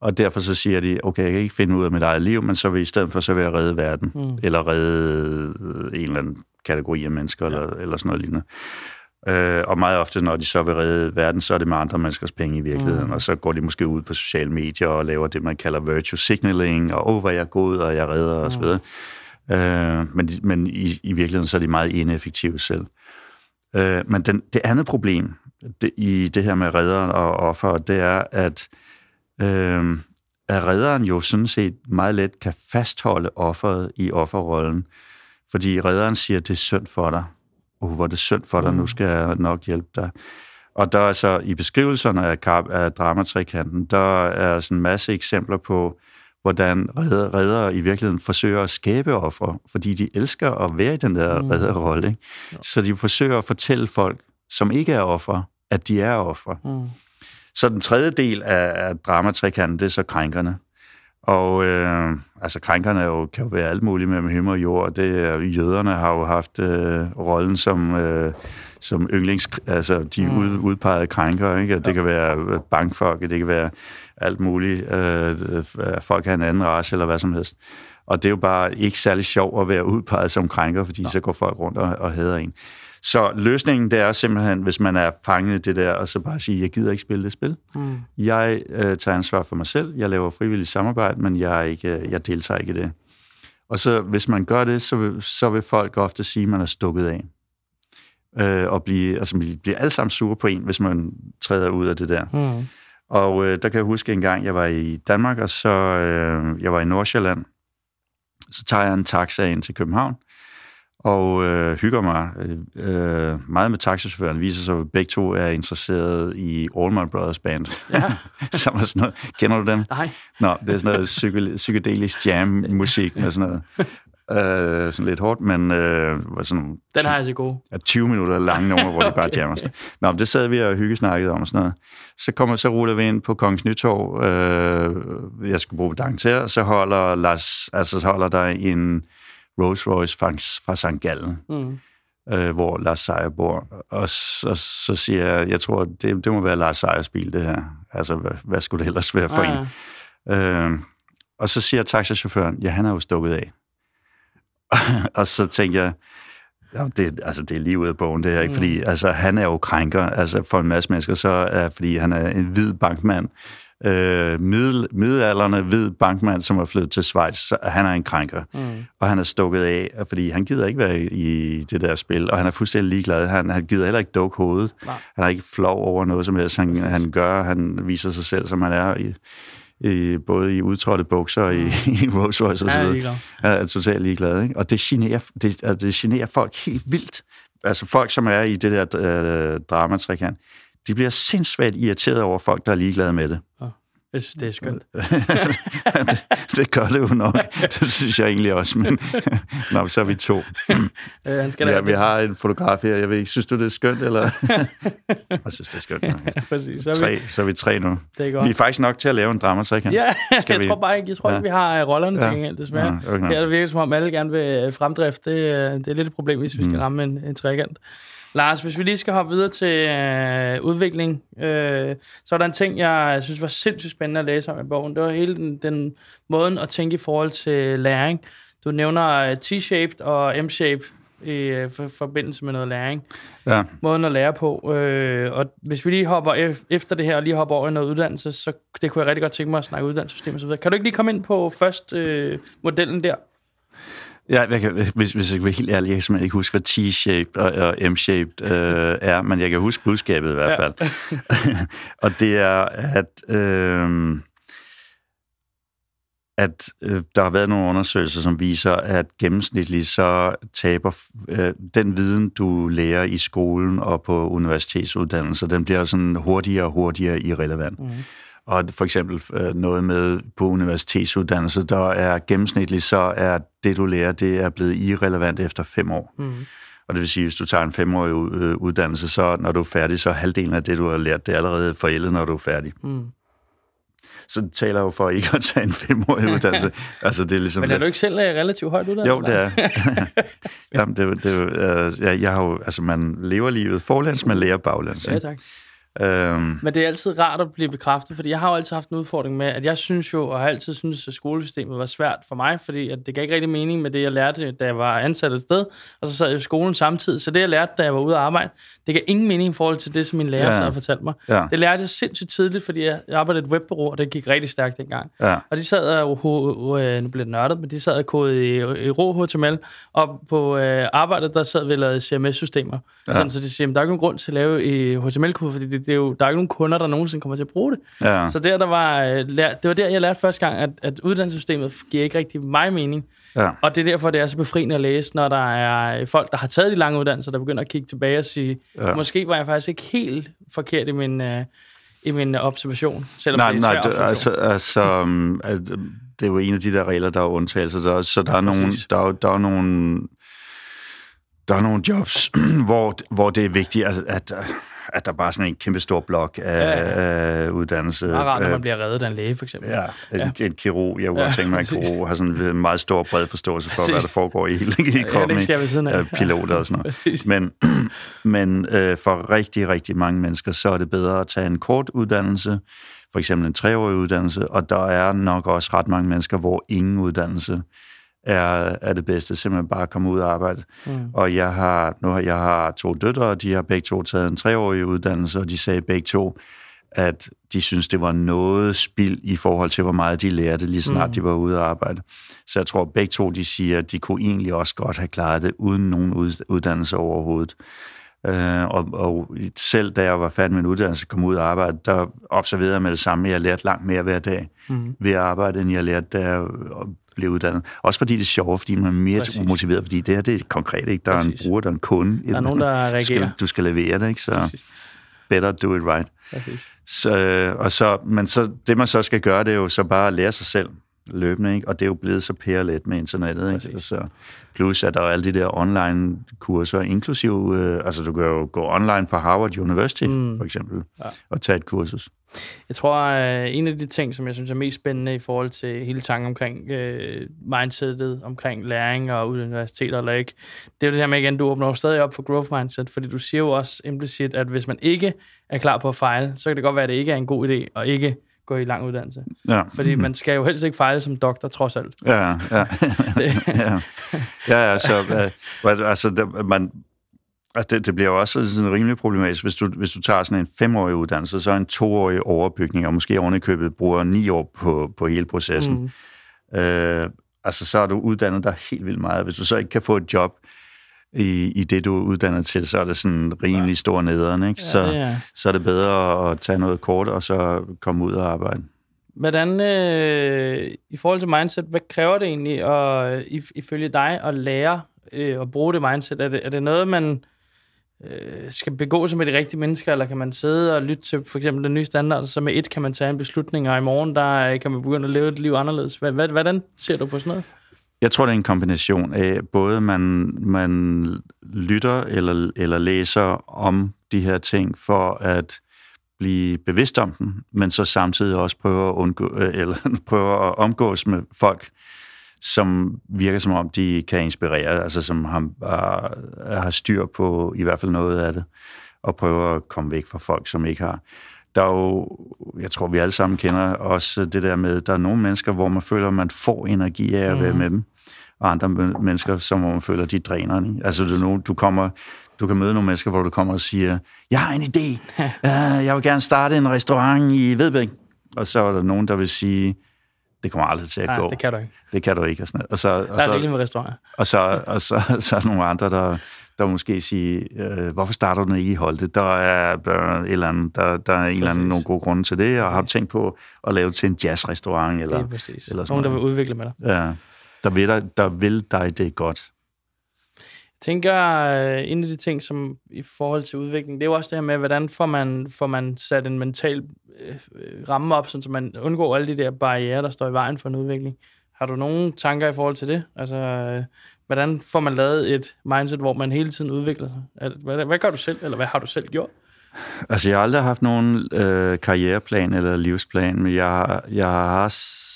og derfor så siger de, okay, jeg kan ikke finde ud af mit eget liv, men så vil i stedet for, så vil jeg redde verden, mm. eller redde en eller anden kategori af mennesker, ja. eller, eller sådan noget lignende. Øh, og meget ofte, når de så vil redde verden, så er det med andre menneskers penge i virkeligheden, mm. og så går de måske ud på sociale medier og laver det, man kalder virtue signaling, og åh, oh, hvor jeg er god, og jeg redder, mm. og så videre. Øh, men men i, i virkeligheden, så er de meget ineffektive selv. Øh, men den, det andet problem det, i det her med redder og offer, det er, at øh, at redderen jo sådan set meget let kan fastholde offeret i offerrollen, fordi redderen siger, det er synd for dig. Oh, hvor er det synd for dig, nu mm. skal jeg nok hjælpe dig. Og der er så i beskrivelserne af, af dramatrikanten, der er sådan en masse eksempler på, hvordan redder, redder i virkeligheden forsøger at skabe offer, fordi de elsker at være i den der mm. redderrolle. Ikke? Så de forsøger at fortælle folk, som ikke er offer, at de er offer. Mm. Så den tredje del af, af dramatrikanten, det er så krænkerne. Og øh, altså krænkerne jo, kan jo være alt muligt med himmel og jord. Det, er, jøderne har jo haft øh, rollen som, øh, som yndlings, altså de mm. ud, udpegede krænker. Ikke? Det ja. kan være bankfolk, det kan være alt muligt. Øh, folk har en anden race eller hvad som helst. Og det er jo bare ikke særlig sjovt at være udpeget som krænker, fordi ja. så går folk rundt og, og hader en. Så løsningen, det er simpelthen, hvis man er fanget i det der, og så bare sige, jeg gider ikke spille det spil. Mm. Jeg øh, tager ansvar for mig selv, jeg laver frivilligt samarbejde, men jeg, ikke, øh, jeg deltager ikke i det. Og så hvis man gør det, så vil, så vil folk ofte sige, at man er stukket af. Øh, og blive, altså, de bliver alle sammen sure på en, hvis man træder ud af det der. Mm. Og øh, der kan jeg huske en gang, jeg var i Danmark, og så øh, jeg var i Nordsjælland. Så tager jeg en taxa ind til København, og øh, hygger mig øh, meget med taxichaufføren. Viser sig, at begge to er interesseret i Allman Brothers Band. Ja. Som er sådan noget. Kender du dem? Nej. Nå, det er sådan noget psyke- psykedelisk jam-musik med sådan noget. Øh, sådan lidt hårdt, men øh, var sådan Den har jeg så god. ja, 20 minutter lange numre, hvor de bare Okay. jammer. sådan. Nå, men det sad vi og hyggesnakkede om og sådan noget. Så kommer så ruller vi ind på Kongens Nytorv. Øh, jeg skulle bruge dankter, og så holder, Lars, altså, så holder der en Rolls Royce fra, fra St. Gallen, Mm. øh, hvor Lars Seier bor. Og så, så siger jeg, jeg tror, det, det må være Lars Seiers bil, det her. Altså, hvad, hvad skulle det ellers være for Ah, en? Øh, og så siger taxachaufføren, ja, han er jo stukket af. og så tænker jeg, ja, det, altså, det er lige ud af bogen, det her, ikke? Mm. Fordi altså, han er jo krænker. Altså, for en masse mennesker, så er fordi han er en hvid bankmand, øh, middel, middelalderne hvid bankmand, som er flyttet til Schweiz, så han er en krænker. Mm. Og han er stukket af, fordi han gider ikke være i det der spil, og han er fuldstændig ligeglad. Han, han gider heller ikke dukke hovedet. Nej. Han er ikke flov over noget som helst. Han, han gør, han viser sig selv, som han er, i, i, både i udtrådte bukser og i, i Rolls Royce og så Ja, jeg er. Han er totalt ligeglad. Ikke? Og det generer, det, det generer folk helt vildt. Altså folk, som er i det der øh, dramatrikant, de bliver sindssygt irriteret over folk, der er ligeglade med det. Jeg synes, det er skønt. det. Det gør det jo nok. Det synes jeg egentlig også. Men Nå, så er vi to. Øh, han skal Ja, vi har en fotograf her. Jeg ved ikke, synes du, det er skønt, eller? jeg synes, det er skønt. nok. Præcis, så er vi, Tre, så er vi tre nu. det er godt. Vi er faktisk nok til at lave en dramatrikant. Ja, Skal jeg vi- tror bare ikke, jeg tror ikke, Ja. vi har øh, rollerne til Ja. gengæld, desværre. Ja, okay. Her er det virkelig som om, alle gerne vil øh, fremdrift. Det, det er lidt et problem, hvis vi skal Mm. ramme en, en trekant. Lars, hvis vi lige skal hoppe videre til øh, udvikling, øh, så er der en ting, jeg synes var sindssygt spændende at læse om i bogen. Det var hele den, den måden at tænke i forhold til læring. Du nævner øh, T-shaped og M-shaped i øh, for, forbindelse med noget læring. Ja. Måden at lære på. Øh, og hvis vi lige hopper ef- efter det her, og lige hopper over i noget uddannelse, så det kunne jeg rigtig godt tænke mig at snakke uddannelsessystem og så videre. Kan du ikke lige komme ind på først øh, modellen der? Ja, jeg kan, hvis, hvis jeg kan være helt ærlig, jeg kan simpelthen ikke huske, hvad T-shaped og, og M-shaped øh, er, men jeg kan huske budskabet i hvert Ja. fald. og det er, at, øh, at øh, der har været nogle undersøgelser, som viser, at gennemsnitligt så taber øh, den viden, du lærer i skolen og på universitetsuddannelser, den bliver sådan hurtigere og hurtigere irrelevant. Mm. Og for eksempel øh, noget med på universitetsuddannelse, der er gennemsnitligt, så er det, du lærer, det er blevet irrelevant efter fem år. Mm. Og det vil sige, hvis du tager en femårig øh, uddannelse, så når du er færdig, så er halvdelen af det, du har lært, det er allerede forældet, når du er færdig. Mm. Så det taler jo for ikke at tage en femårig uddannelse. altså, det er ligesom... Men er du ikke selv øh, relativt højt uddannet? Jo, det er. Jamen, det, det, øh, jeg, jeg har jo, altså, man lever livet forlæns, man lærer baglæns. Ja, ikke? Øhm, Men det er altid rart at blive bekræftet, fordi jeg har jo altid haft en udfordring med, at jeg synes jo, og har altid synes, at skolesystemet var svært for mig, fordi at det gav ikke rigtig mening med det, jeg lærte, da jeg var ansat et sted, og så sad jeg i skolen samtidig. Så det, jeg lærte, da jeg var ude at arbejde, det gav ingen mening i forhold til det, som min lærer Ja. sad og fortalte mig. ja, Det lærte jeg sindssygt tidligt, fordi jeg arbejdede et webbureau, og det gik rigtig stærkt dengang. ja, Og de sad og, øh, nu bliver det nørdet, men de sad og kodede i, i rå HTML, og på øh, arbejdet, der sad vi og lavede CMS-systemer. Ja. Sådan, så de siger, der er ikke nogen grund til at lave i HTML-kode, fordi det, det er jo, der er ikke nogen kunder, der nogensinde kommer til at bruge det. ja, Så der, der var, øh, det var der, jeg lærte første gang, at, at uddannelsessystemet giver ikke rigtig mig mening. ja. Og det er derfor, det er så befriende at læse, når der er folk, der har taget de lange uddannelser, der begynder at kigge tilbage og sige, Ja. ja. måske var jeg faktisk ikke helt forkert i min, øh, i min observation, selvom Nej, det er nej, det, altså, altså um, at, øh, det er jo en af de der regler, der er undtagelser. Der, så der er, nogle, der, er, der er nogle der er nogle jobs, hvor, hvor det er vigtigt, altså, at, at der bare er sådan en kæmpe stor blok af, Ja, af uddannelse. Det er rart, når Øh, man bliver reddet af en læge, for eksempel. Ja, en, ja. en kirurg. Jeg kunne Ja, tænke mig, at en kirurg har sådan en meget stor, bred forståelse for, hvad der foregår i hele i Ja, det kroppen. skal jeg ved siden af. piloter og sådan noget. Men, men øh, for rigtig, rigtig mange mennesker, så er det bedre at tage en kort uddannelse, for eksempel en treårig uddannelse, og der er nok også ret mange mennesker, hvor ingen uddannelse er, er det bedste, simpelthen bare at komme ud og arbejde. Mm. Og jeg har, nu har jeg har to døtre, og de har begge to taget en treårig uddannelse, og de sagde begge to, at de synes, det var noget spild i forhold til, hvor meget de lærte, lige snart Mm. de var ude at arbejde. Så jeg tror, at begge to, de siger, at de kunne egentlig også godt have klaret det, uden nogen ud- uddannelse overhovedet. Øh, og, og selv da jeg var færdig med en uddannelse og kom ud og arbejde, der observerede jeg med det samme, at jeg lærte langt mere hver dag Mm. ved at arbejde, end jeg lærte, da jeg blev uddannet. Også fordi det er sjovt, fordi man er mere Præcis. Motiveret, fordi det her det er konkret, ikke? Der er en bruger, der er en kunde. Der er nogen, der du reagerer. skal, du skal levere det, ikke? Så Præcis. better do it right. Præcis. Så, og så, men så, det man så skal gøre, det er jo så bare at lære sig selv. Løbende, ikke? og det er jo blevet så pærlet med internettet. Ikke? Så, plus at der er alle de der online-kurser, inklusiv, øh, altså du kan jo gå online på Harvard University, mm. for eksempel, ja. og tage et kursus. Jeg tror, øh, en af de ting, som jeg synes er mest spændende i forhold til hele tanken omkring øh, mindsetet, omkring læring og universiteter eller ikke, det er jo det her med, igen, du åbner stadig op for growth mindset, fordi du siger jo også implicit, at hvis man ikke er klar på at fejle, så kan det godt være, at det ikke er en god idé, og ikke gå i lang uddannelse. Ja. Fordi man skal jo helst ikke fejle som doktor, trods alt. Ja, ja. ja. ja, ja, så, altså, det, man, Altså det, det bliver jo også sådan rimelig problematisk, hvis du, hvis du tager sådan en femårig uddannelse, så er en toårig overbygning, og måske ovenikøbet bruger ni år på, på hele processen. Mm. Øh, altså så er du uddannet dig helt vildt meget. Hvis du så ikke kan få et job i, i det, du er uddannet til, så er det sådan rimelig stor nederen. Ikke? Så, ja, ja. så er det bedre at tage noget kort, og så komme ud og arbejde. Hvordan, øh, i forhold til mindset, hvad kræver det egentlig at, ifølge dig at lære øh, at bruge det mindset? Er det, er det noget, man øh, skal begå sig med de rigtige mennesker, eller kan man sidde og lytte til for eksempel den nye standard, så med et kan man tage en beslutning, og i morgen der øh, kan man begynde at leve et liv anderledes. Hvordan ser du på sådan noget? Jeg tror, det er en kombination af både man, man lytter eller, eller læser om de her ting for at blive bevidst om dem, men så samtidig også prøve at, undgå, øh, eller prøve at omgås med folk, som virker som om, de kan inspirere, altså som har, har styr på i hvert fald noget af det, og prøve at komme væk fra folk, som ikke har. Der er jo, jeg tror, vi alle sammen kender også det der med, der er nogle mennesker, hvor man føler, at man får energi af at være mhm. med dem, og andre mennesker, som hvor man føler, de dræner. Ikke? Altså, du, nu, du kommer, du kan møde nogle mennesker, hvor du kommer og siger, jeg har en idé, uh, jeg vil gerne starte en restaurant i Vedbæk. Og så er der nogen, der vil sige, det kommer aldrig til at Nej, gå. det kan du ikke. Det kan du ikke. Og, sådan, og så, og der er rigeligt med restauranter. Og så, og så, så er der nogle andre, der, der måske sige, øh, hvorfor starter du ikke i Holte? Der er, der, et eller andet, der, der er en eller anden nogle gode grunde til det, og har du tænkt på at lave til en jazzrestaurant? Eller, er. Eller sådan Nogen, der vil udvikle med dig. Ja, der vil, dig, der vil dig det godt tænker, øh, en af de ting, som i forhold til udvikling, det er jo også det her med, hvordan får man, får man sat en mental øh, ramme op, så man undgår alle de der barriere, der står i vejen for en udvikling. Har du nogle tanker i forhold til det? Altså, øh, hvordan får man lavet et mindset, hvor man hele tiden udvikler sig? Hvad, hvad gør du selv, eller hvad har du selv gjort? Altså, jeg har aldrig haft nogen øh, karriereplan eller livsplan, men jeg, jeg, har,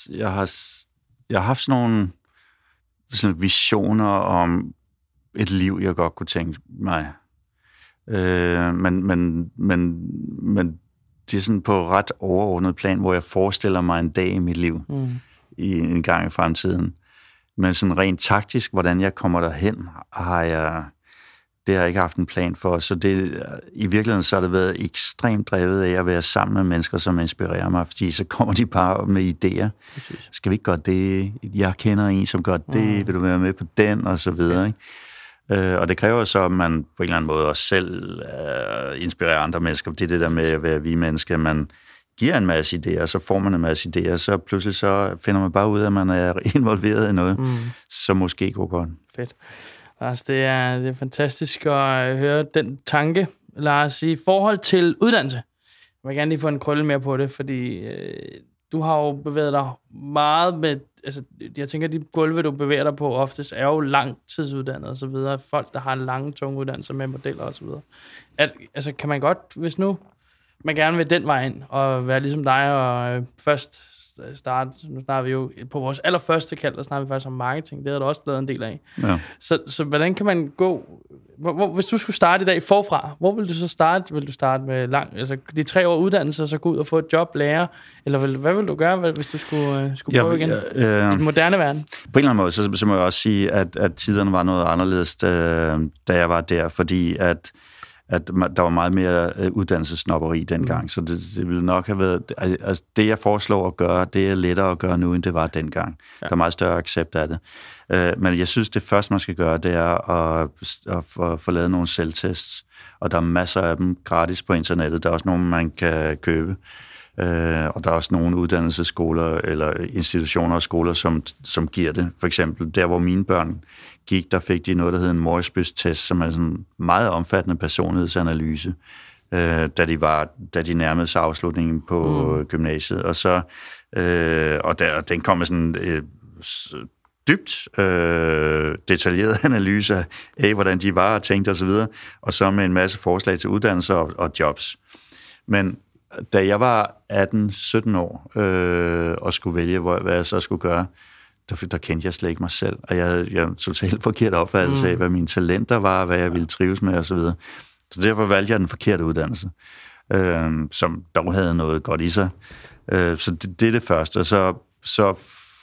jeg, har, jeg har haft sådan nogle sådan visioner om, et liv, jeg godt kunne tænke mig. Øh, men, men, men, men det er sådan på ret overordnet plan, hvor jeg forestiller mig en dag i mit liv, mm. i en gang i fremtiden. Men sådan rent taktisk, hvordan jeg kommer derhen, har jeg, det har jeg ikke haft en plan for. Så det, i virkeligheden så har det været ekstremt drevet af at være sammen med mennesker, som inspirerer mig, fordi så kommer de bare med idéer. Præcis. Skal vi ikke gøre det? Jeg kender en, som gør det. Mm. Vil du være med på den? Og så videre. Ikke? Øh, og det kræver så, at man på en eller anden måde også selv øh, inspirerer andre mennesker. Det er det der med at være vi mennesker. Man giver en masse idéer, så får man en masse idéer, så pludselig så finder man bare ud af, at man er involveret i noget, mm. som måske går godt. Fedt. Lars, det er, det er fantastisk at høre den tanke. Lars, i forhold til uddannelse, jeg vil gerne lige få en krølle mere på det, fordi øh, du har jo bevæget dig meget med, altså jeg tænker, de gulve, du bevæger dig på oftest, er jo langtidsuddannede og så videre. Folk, der har lange, tunge uddannelser med modeller og så videre. At, altså kan man godt, hvis nu man gerne vil den vej ind, og være ligesom dig, og øh, først starte, nu snakker vi jo på vores allerførste kald, der snakker vi faktisk om marketing, det har du også lavet en del af. Ja. Så, så hvordan kan man gå, hvor, hvor, hvis du skulle starte i dag forfra, hvor vil du så starte? Vil du starte med lang, altså de tre år uddannelse, og så gå ud og få et job, lære, eller vil, hvad vil du gøre, hvis du skulle, uh, skulle prøve ja, igen ja, øh, i den moderne verden? På en eller anden måde, så, så må jeg også sige, at, at tiderne var noget anderledes, øh, da jeg var der, fordi at at der var meget mere øh, uddannelsesnopperi dengang, mm. så det, det ville nok have været... Altså, det, jeg foreslår at gøre, det er lettere at gøre nu, end det var dengang. Ja. Der er meget større accept af det. Uh, men jeg synes, det første, man skal gøre, det er at, at, at få lavet nogle selvtests, og der er masser af dem gratis på internettet. Der er også nogle, man kan købe. Øh, og der er også nogle uddannelsesskoler eller institutioner og skoler, som, som giver det. For eksempel der, hvor mine børn gik, der fik de noget, der hedder en Morrisbys-test, som er sådan en meget omfattende personlighedsanalyse, øh, da, de var, da de nærmede sig afslutningen på mm. gymnasiet. Og så øh, og, der, og den kom med sådan øh, dybt øh, detaljeret analyse af, hvordan de var og tænkte osv., og, så med en masse forslag til uddannelse og, og jobs. Men da jeg var 18-17 år øh, og skulle vælge, hvor, hvad jeg så skulle gøre, der, der kendte jeg slet ikke mig selv, og jeg havde, jeg totalt forkert opfattelse mm. af, hvad mine talenter var, hvad jeg ville trives med osv. Så, så derfor valgte jeg den forkerte uddannelse, øh, som dog havde noget godt i sig. Øh, så det, det er det første. Så, så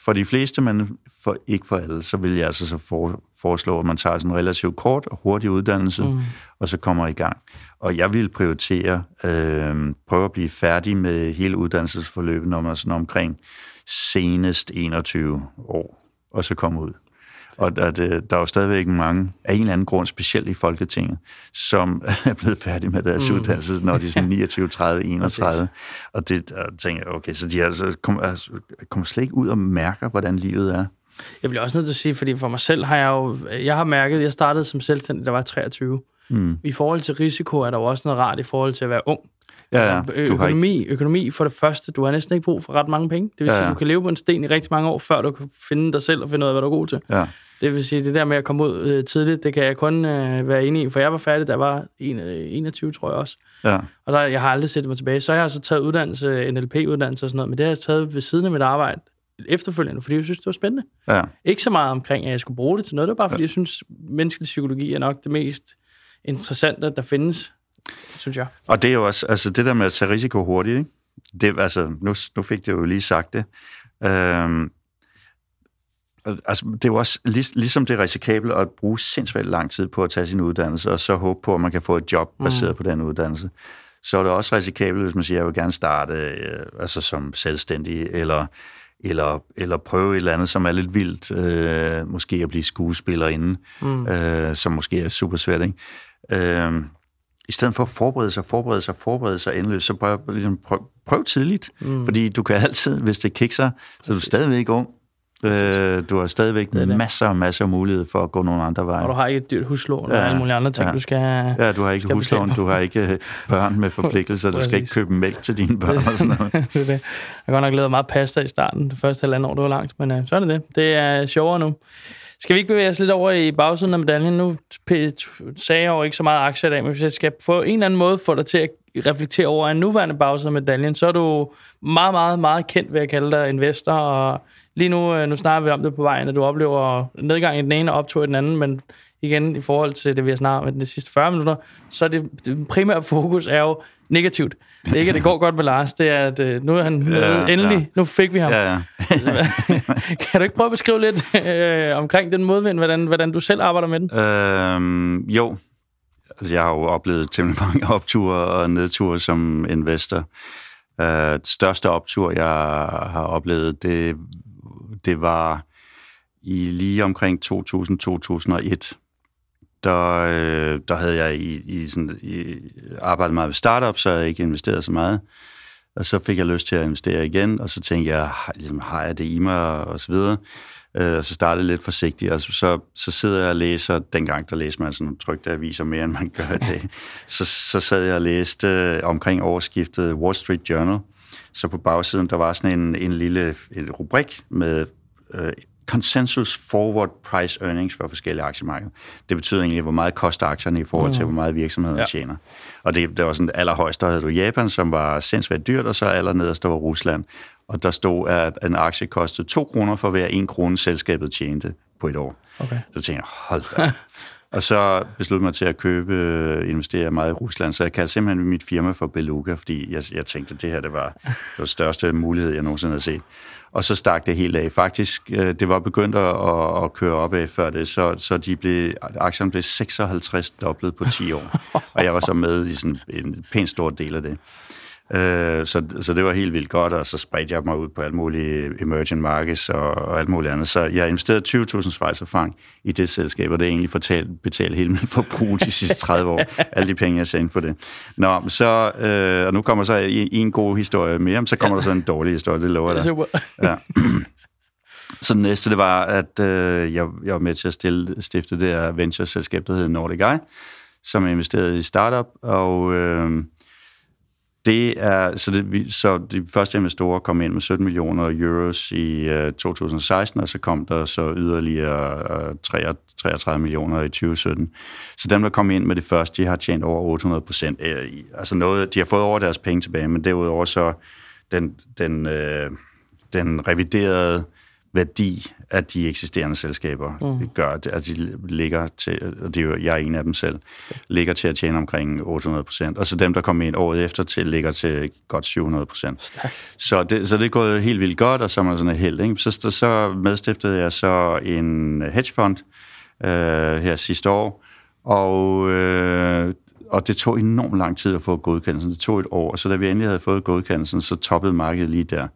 for de fleste, men for, ikke for alle, så vil jeg altså så for, foreslå, at man tager sådan en relativt kort og hurtig uddannelse, mm. og så kommer i gang. Og jeg vil prioritere, øh, prøve at blive færdig med hele uddannelsesforløbet, når man er sådan omkring senest 21 år, og så komme ud. Og der, der er jo stadigvæk mange, af en eller anden grund, specielt i Folketinget, som er blevet færdige med deres mm. uddannelse, når de er sådan 29, 30, 31. og det der tænker jeg, okay, så de altså, kommer, altså, kommer slet ikke ud og mærker, hvordan livet er. Jeg bliver også nødt til at sige, fordi for mig selv har jeg jo, jeg har mærket, jeg startede som selvstændig, jeg var 23. Mm. I forhold til risiko er der jo også noget rart i forhold til at være ung. Ja, ja. Altså, økonomi, ikke... økonomi for det første, du har næsten ikke brug for ret mange penge. Det vil ja, ja. sige, du kan leve på en sten i rigtig mange år, før du kan finde dig selv og finde ud af, hvad du er god til. Ja. Det vil sige, det der med at komme ud øh, tidligt, det kan jeg kun øh, være enig i, for jeg var færdig, jeg var 21, øh, tror jeg også. Ja. Og der, jeg har aldrig set mig tilbage. Så jeg har så taget uddannelse, NLP-uddannelse og sådan noget, men det har jeg taget ved siden af mit arbejde efterfølgende, fordi jeg synes, det var spændende. Ja. Ikke så meget omkring, at jeg skulle bruge det til noget, det var bare, fordi jeg synes, menneskelig psykologi er nok det mest interessante, der findes, synes jeg. Og det er jo også, altså det der med at tage risiko hurtigt, ikke? Det, altså, nu, nu fik det jo lige sagt det. Øhm, altså, det er jo også lig, ligesom det er risikabelt at bruge sindssygt lang tid på at tage sin uddannelse, og så håbe på, at man kan få et job baseret mm. på den uddannelse. Så er det også risikabelt, hvis man siger, at jeg vil gerne starte øh, altså som selvstændig, eller, eller, eller prøve et eller andet, som er lidt vildt. Øh, måske at blive skuespiller inden, mm. øh, som måske er super svært. Ikke? Øh, i stedet for at forberede sig, forberede sig, forberede sig endeløst, så prøv, ligesom, prøv, prøv tidligt. Mm. Fordi du kan altid, hvis det kikser, så er du stadigvæk ung, Øh, du har stadigvæk det det. masser og masser af mulighed for at gå nogle andre veje. Og du har ikke et dyrt huslån ja, og alle mulige andre ting, ja. du skal Ja, du har ikke huslån, du har ikke øh, børn med forpligtelser, du skal ikke købe mælk til dine børn og sådan noget. det er det. Jeg har godt nok lavet meget pasta i starten, det første halvandet år, du var langt, men uh, så er det det. Det er sjovere nu. Skal vi ikke bevæge os lidt over i bagsiden af medaljen? Nu sagde jeg jo ikke så meget aktier i dag, men hvis jeg skal på en eller anden måde få dig til at reflektere over en nuværende bagside af medaljen, så er du meget, meget, meget kendt ved at kalde dig investor, og lige nu, øh, nu snakker vi om det på vejen, at du oplever nedgang i den ene og optur i den anden, men igen, i forhold til det, vi har snakket om de sidste 40 minutter, så er det, det primære fokus er jo negativt. Det er ikke, at det går godt med Lars, det er, at øh, nu er han ja, endelig, ja. nu fik vi ham. Ja, ja. kan du ikke prøve at beskrive lidt øh, omkring den modvind, hvordan, hvordan du selv arbejder med den? Øhm, jo, altså, jeg har jo oplevet temmelig mange opture og nedture som investor. Det største optur, jeg har oplevet, det det var i lige omkring 2000-2001, der, øh, der havde jeg i, i sådan, i, arbejdet meget ved startup, så jeg ikke investeret så meget. Og så fik jeg lyst til at investere igen, og så tænkte jeg, ligesom, har jeg det i mig, og så videre. Øh, og så startede lidt forsigtigt, og så, så, så sidder jeg og læser, dengang der læste man sådan trygte aviser mere, end man gør i dag. så, så sad jeg og læste øh, omkring overskiftet Wall Street Journal, så på bagsiden, der var sådan en, en lille en rubrik med øh, consensus forward price earnings for forskellige aktiemarkeder. Det betyder egentlig, hvor meget koster aktierne i forhold til, mm. hvor meget virksomheden ja. tjener. Og det, det var sådan allerhøjst, der havde du Japan, som var sindssygt dyrt, og så allernederst, der var Rusland. Og der stod, at en aktie kostede 2 kroner for hver 1 krone, selskabet tjente på et år. Okay. Så tænkte jeg, hold da. Og så besluttede mig til at købe, øh, investere meget i Rusland, så jeg kaldte simpelthen mit firma for Beluga, fordi jeg, jeg tænkte, at det her det var det den største mulighed, jeg nogensinde havde set. Og så stak det helt af. Faktisk, øh, det var begyndt at, at køre op af før det, så, så de blev, aktierne blev 56 dobblet på 10 år. Og jeg var så med i sådan en pænt stor del af det. Øh, så, så det var helt vildt godt, og så spredte jeg mig ud på alle mulige emerging markets og, og alt muligt andet. Så jeg investerede 20.000 svejserfang i det selskab, og det er egentlig fortalt, betalt hele min forbrug de sidste 30 år. alle de penge, jeg sendte for det. Nå, så, øh, og nu kommer så en god historie mere, så kommer der så en dårlig historie, det lover jeg dig. Ja. Så det næste, det var, at øh, jeg, jeg var med til at stille, stifte det her venture-selskab, der hedder Nordic Eye, som investerede i startup, og... Øh, det er, så, det, så de første investorer kom ind med 17 millioner euros i øh, uh, 2016, og så kom der så yderligere øh, uh, 33 millioner i 2017. Så dem, der kom ind med det første, de har tjent over 800 procent. Øh, altså noget, de har fået over deres penge tilbage, men derudover så den, den, uh, den reviderede værdi af de eksisterende selskaber mm. gør, at de ligger til, og det er jo, jeg er en af dem selv, ligger til at tjene omkring 800 procent. Og så dem, der kommer ind året efter til, ligger til godt 700 procent. Så det, så det er gået helt vildt godt, og så er man sådan helt. Ikke? Så, så medstiftede jeg så en hedgefond øh, her sidste år, og øh, og det tog enormt lang tid at få godkendelsen. Det tog et år, så da vi endelig havde fået godkendelsen, så toppede markedet lige der.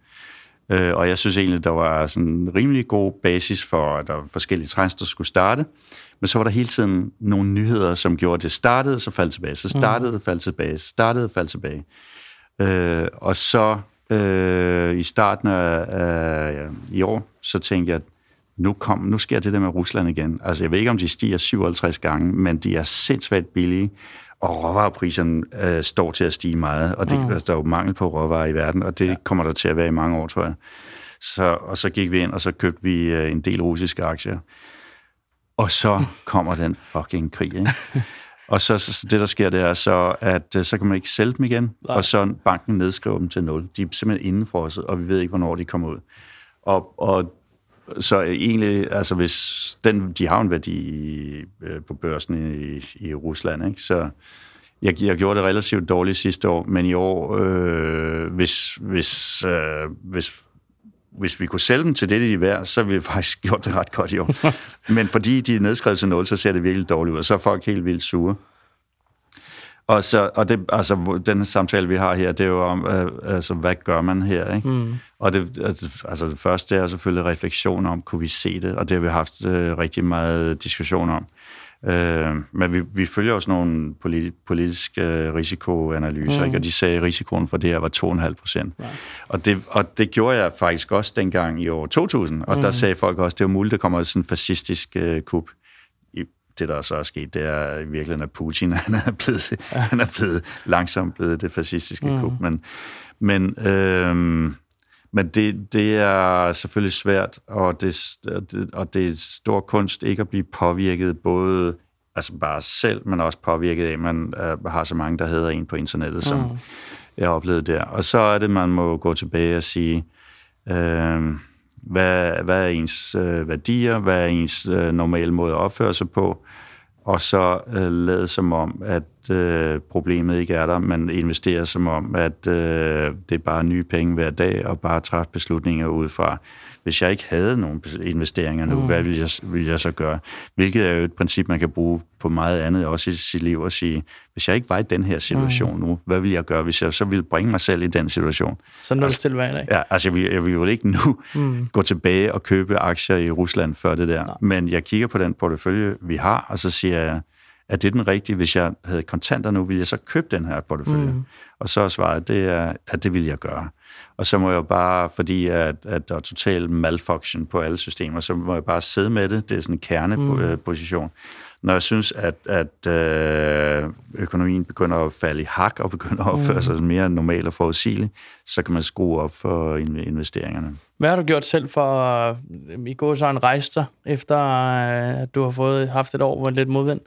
Øh, og jeg synes egentlig, der var sådan en rimelig god basis for, at der var forskellige trends, der skulle starte. Men så var der hele tiden nogle nyheder, som gjorde, at det startede, så faldt tilbage, så startede, mm. faldt tilbage, startede, faldt tilbage. Øh, og så øh, i starten af, af ja, i år, så tænkte jeg, at nu, kom, nu sker det der med Rusland igen. Altså, jeg ved ikke, om de stiger 57 gange, men de er sindssygt billige og råvarepriserne øh, står til at stige meget, og det, mm. altså, der er jo mangel på råvarer i verden, og det ja. kommer der til at være i mange år, tror jeg. Så, og så gik vi ind, og så købte vi øh, en del russiske aktier. Og så kommer den fucking krig, ikke? Og så, så det, der sker, det er så, at øh, så kan man ikke sælge dem igen, Nej. og så banken nedskriver dem til nul. De er simpelthen indenfrosset, og vi ved ikke, hvornår de kommer ud. Og, og så egentlig, altså hvis den, de har en værdi øh, på børsen i, i Rusland, ikke? så jeg, jeg gjorde det relativt dårligt sidste år, men i år, øh, hvis, hvis, øh, hvis, hvis vi kunne sælge dem til det, de er værd, så ville vi faktisk gjort det ret godt i år. men fordi de er nedskrevet til 0, så ser det virkelig dårligt ud, og så er folk helt vildt sure. Og, så, og det, altså, den samtale, vi har her, det er jo om, øh, altså, hvad gør man her? Ikke? Mm. Og det, altså, altså, det første er selvfølgelig refleksion om, kunne vi se det? Og det har vi haft øh, rigtig meget diskussion om. Øh, men vi, vi følger også nogle politi- politiske øh, risikoanalyser, mm. ikke? og de sagde, at risikoen for det her var 2,5 procent. Ja. Og, det, og det gjorde jeg faktisk også dengang i år 2000, og mm. der sagde folk også, at det var muligt, at der kommer sådan en fascistisk øh, kup det, der så er sket, det er i virkeligheden, at Putin han er blevet, ja. han er blevet langsomt blevet det fascistiske mm. kup. Men, men, øhm, men det, det er selvfølgelig svært, og det, og det er stor kunst ikke at blive påvirket både altså bare selv, men også påvirket af, at man uh, har så mange, der hedder en på internettet, som mm. jeg oplevede der. Og så er det, man må gå tilbage og sige, øh, hvad, hvad er ens øh, værdier? Hvad er ens øh, normale måde at opføre sig på? Og så øh, lade som om, at øh, problemet ikke er der, men investere som om, at øh, det er bare nye penge hver dag, og bare træffe beslutninger ud fra hvis jeg ikke havde nogen investeringer nu, mm. hvad ville jeg, ville jeg så gøre? Hvilket er jo et princip, man kan bruge på meget andet, også i sit liv, og sige, hvis jeg ikke var i den her situation mm. nu, hvad ville jeg gøre, hvis jeg så ville bringe mig selv i den situation? Så nul altså, til hver dag? Ja, altså jeg vil, jeg vil jo ikke nu mm. gå tilbage og købe aktier i Rusland før det der, Nej. men jeg kigger på den portefølje, vi har, og så siger jeg, er det den rigtige? Hvis jeg havde kontanter nu, ville jeg så købe den her portefølje? Mm. Og så er svaret, det er, at det vil jeg gøre. Og så må jeg bare, fordi at, at der er total malfunction på alle systemer, så må jeg bare sidde med det. Det er sådan en kerneposition. Mm. Når jeg synes, at, at øh, økonomien begynder at falde i hak og begynder at opføre mm. sig mere normalt og forudsigeligt, så kan man skrue op for investeringerne. Hvad har du gjort selv for at i gå så en rejse dig, efter øh, at du har fået haft et år hvor lidt modvind?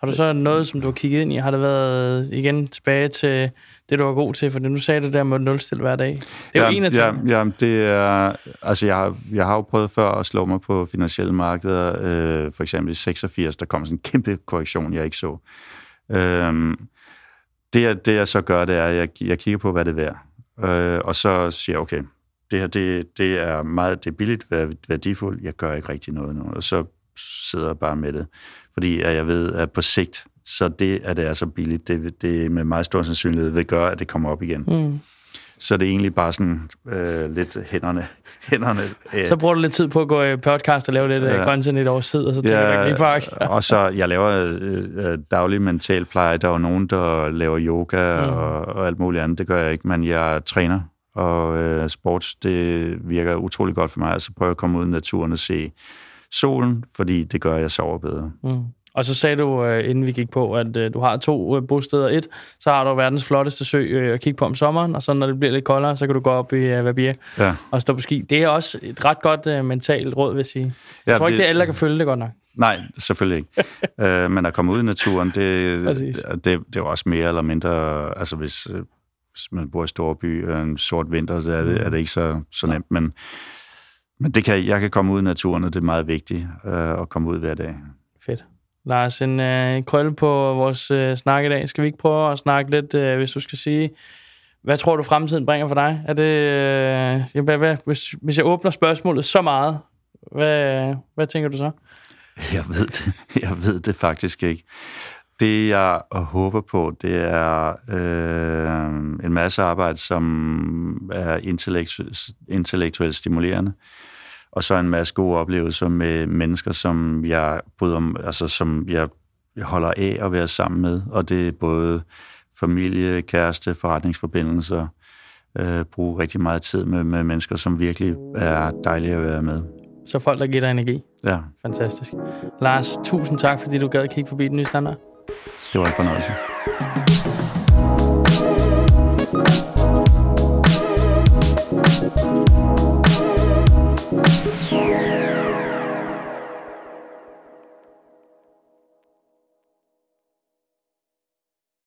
Har du så noget, som du har kigget ind i? Har det været igen tilbage til det, du var god til? For nu sagde du der med nulstil hver dag. Det er jo en af ja, ja, det er... Altså, jeg har, jeg har jo prøvet før at slå mig på finansielle markeder. Øh, for eksempel i 86, der kom sådan en kæmpe korrektion, jeg ikke så. Øh, det, det, jeg så gør, det er, at jeg, jeg kigger på, hvad det er værd. Øh, og så siger jeg, okay, det her, det, det er meget, det er billigt, værdifuldt, jeg gør ikke rigtig noget nu. Og så sidder jeg bare med det fordi jeg ved, at på sigt, så det, at det er så billigt, det, det med meget stor sandsynlighed vil gøre, at det kommer op igen. Mm. Så det er egentlig bare sådan øh, lidt hænderne. hænderne øh. Så bruger du lidt tid på at gå i podcast og lave lidt øh, ja. content et års tid, og så tænker ja, lige på Og så, jeg laver øh, øh, daglig mental pleje. Der er nogen, der laver yoga mm. og, og alt muligt andet. Det gør jeg ikke, men jeg træner. Og øh, sports, det virker utrolig godt for mig. Altså prøve at komme ud i naturen og se solen, fordi det gør, at jeg sover bedre. Mm. Og så sagde du, øh, inden vi gik på, at øh, du har to øh, bosteder. Et, så har du verdens flotteste sø at kigge på om sommeren, og så når det bliver lidt koldere, så kan du gå op i Vabia Ja. og stå på ski. Det er også et ret godt mentalt råd, vil jeg sige. Jeg Ja, tror ikke, det- det er alle, der kan følge det godt nok. Nej, selvfølgelig ikke. øh, men at komme ud i naturen, det, Præcis. det, det er også mere eller mindre... Altså, hvis, hvis man bor i Storby og en sort vinter, så er det, er det ikke så, så nemt. Men, men det kan, jeg kan komme ud i naturen, og det er meget vigtigt øh, at komme ud hver dag. Fedt. Lars, en øh, krølle på vores øh, snak i dag. Skal vi ikke prøve at snakke lidt, øh, hvis du skal sige, hvad tror du fremtiden bringer for dig? Er det, øh, ja, hvad, hvad, hvis, hvis jeg åbner spørgsmålet så meget, hvad, hvad tænker du så? Jeg ved det, jeg ved det faktisk ikke. Det, jeg håber på, det er øh, en masse arbejde, som er intellektu- intellektuelt stimulerende, og så en masse gode oplevelser med mennesker, som jeg bryder om, altså som jeg, jeg holder af at være sammen med, og det er både familie, kæreste, forretningsforbindelser, øh, bruge rigtig meget tid med, med mennesker, som virkelig er dejlige at være med. Så folk, der giver dig energi. Ja, Fantastisk. Lars, tusind tak, fordi du gad at kigge forbi den nye standard. det var en fornøjelse.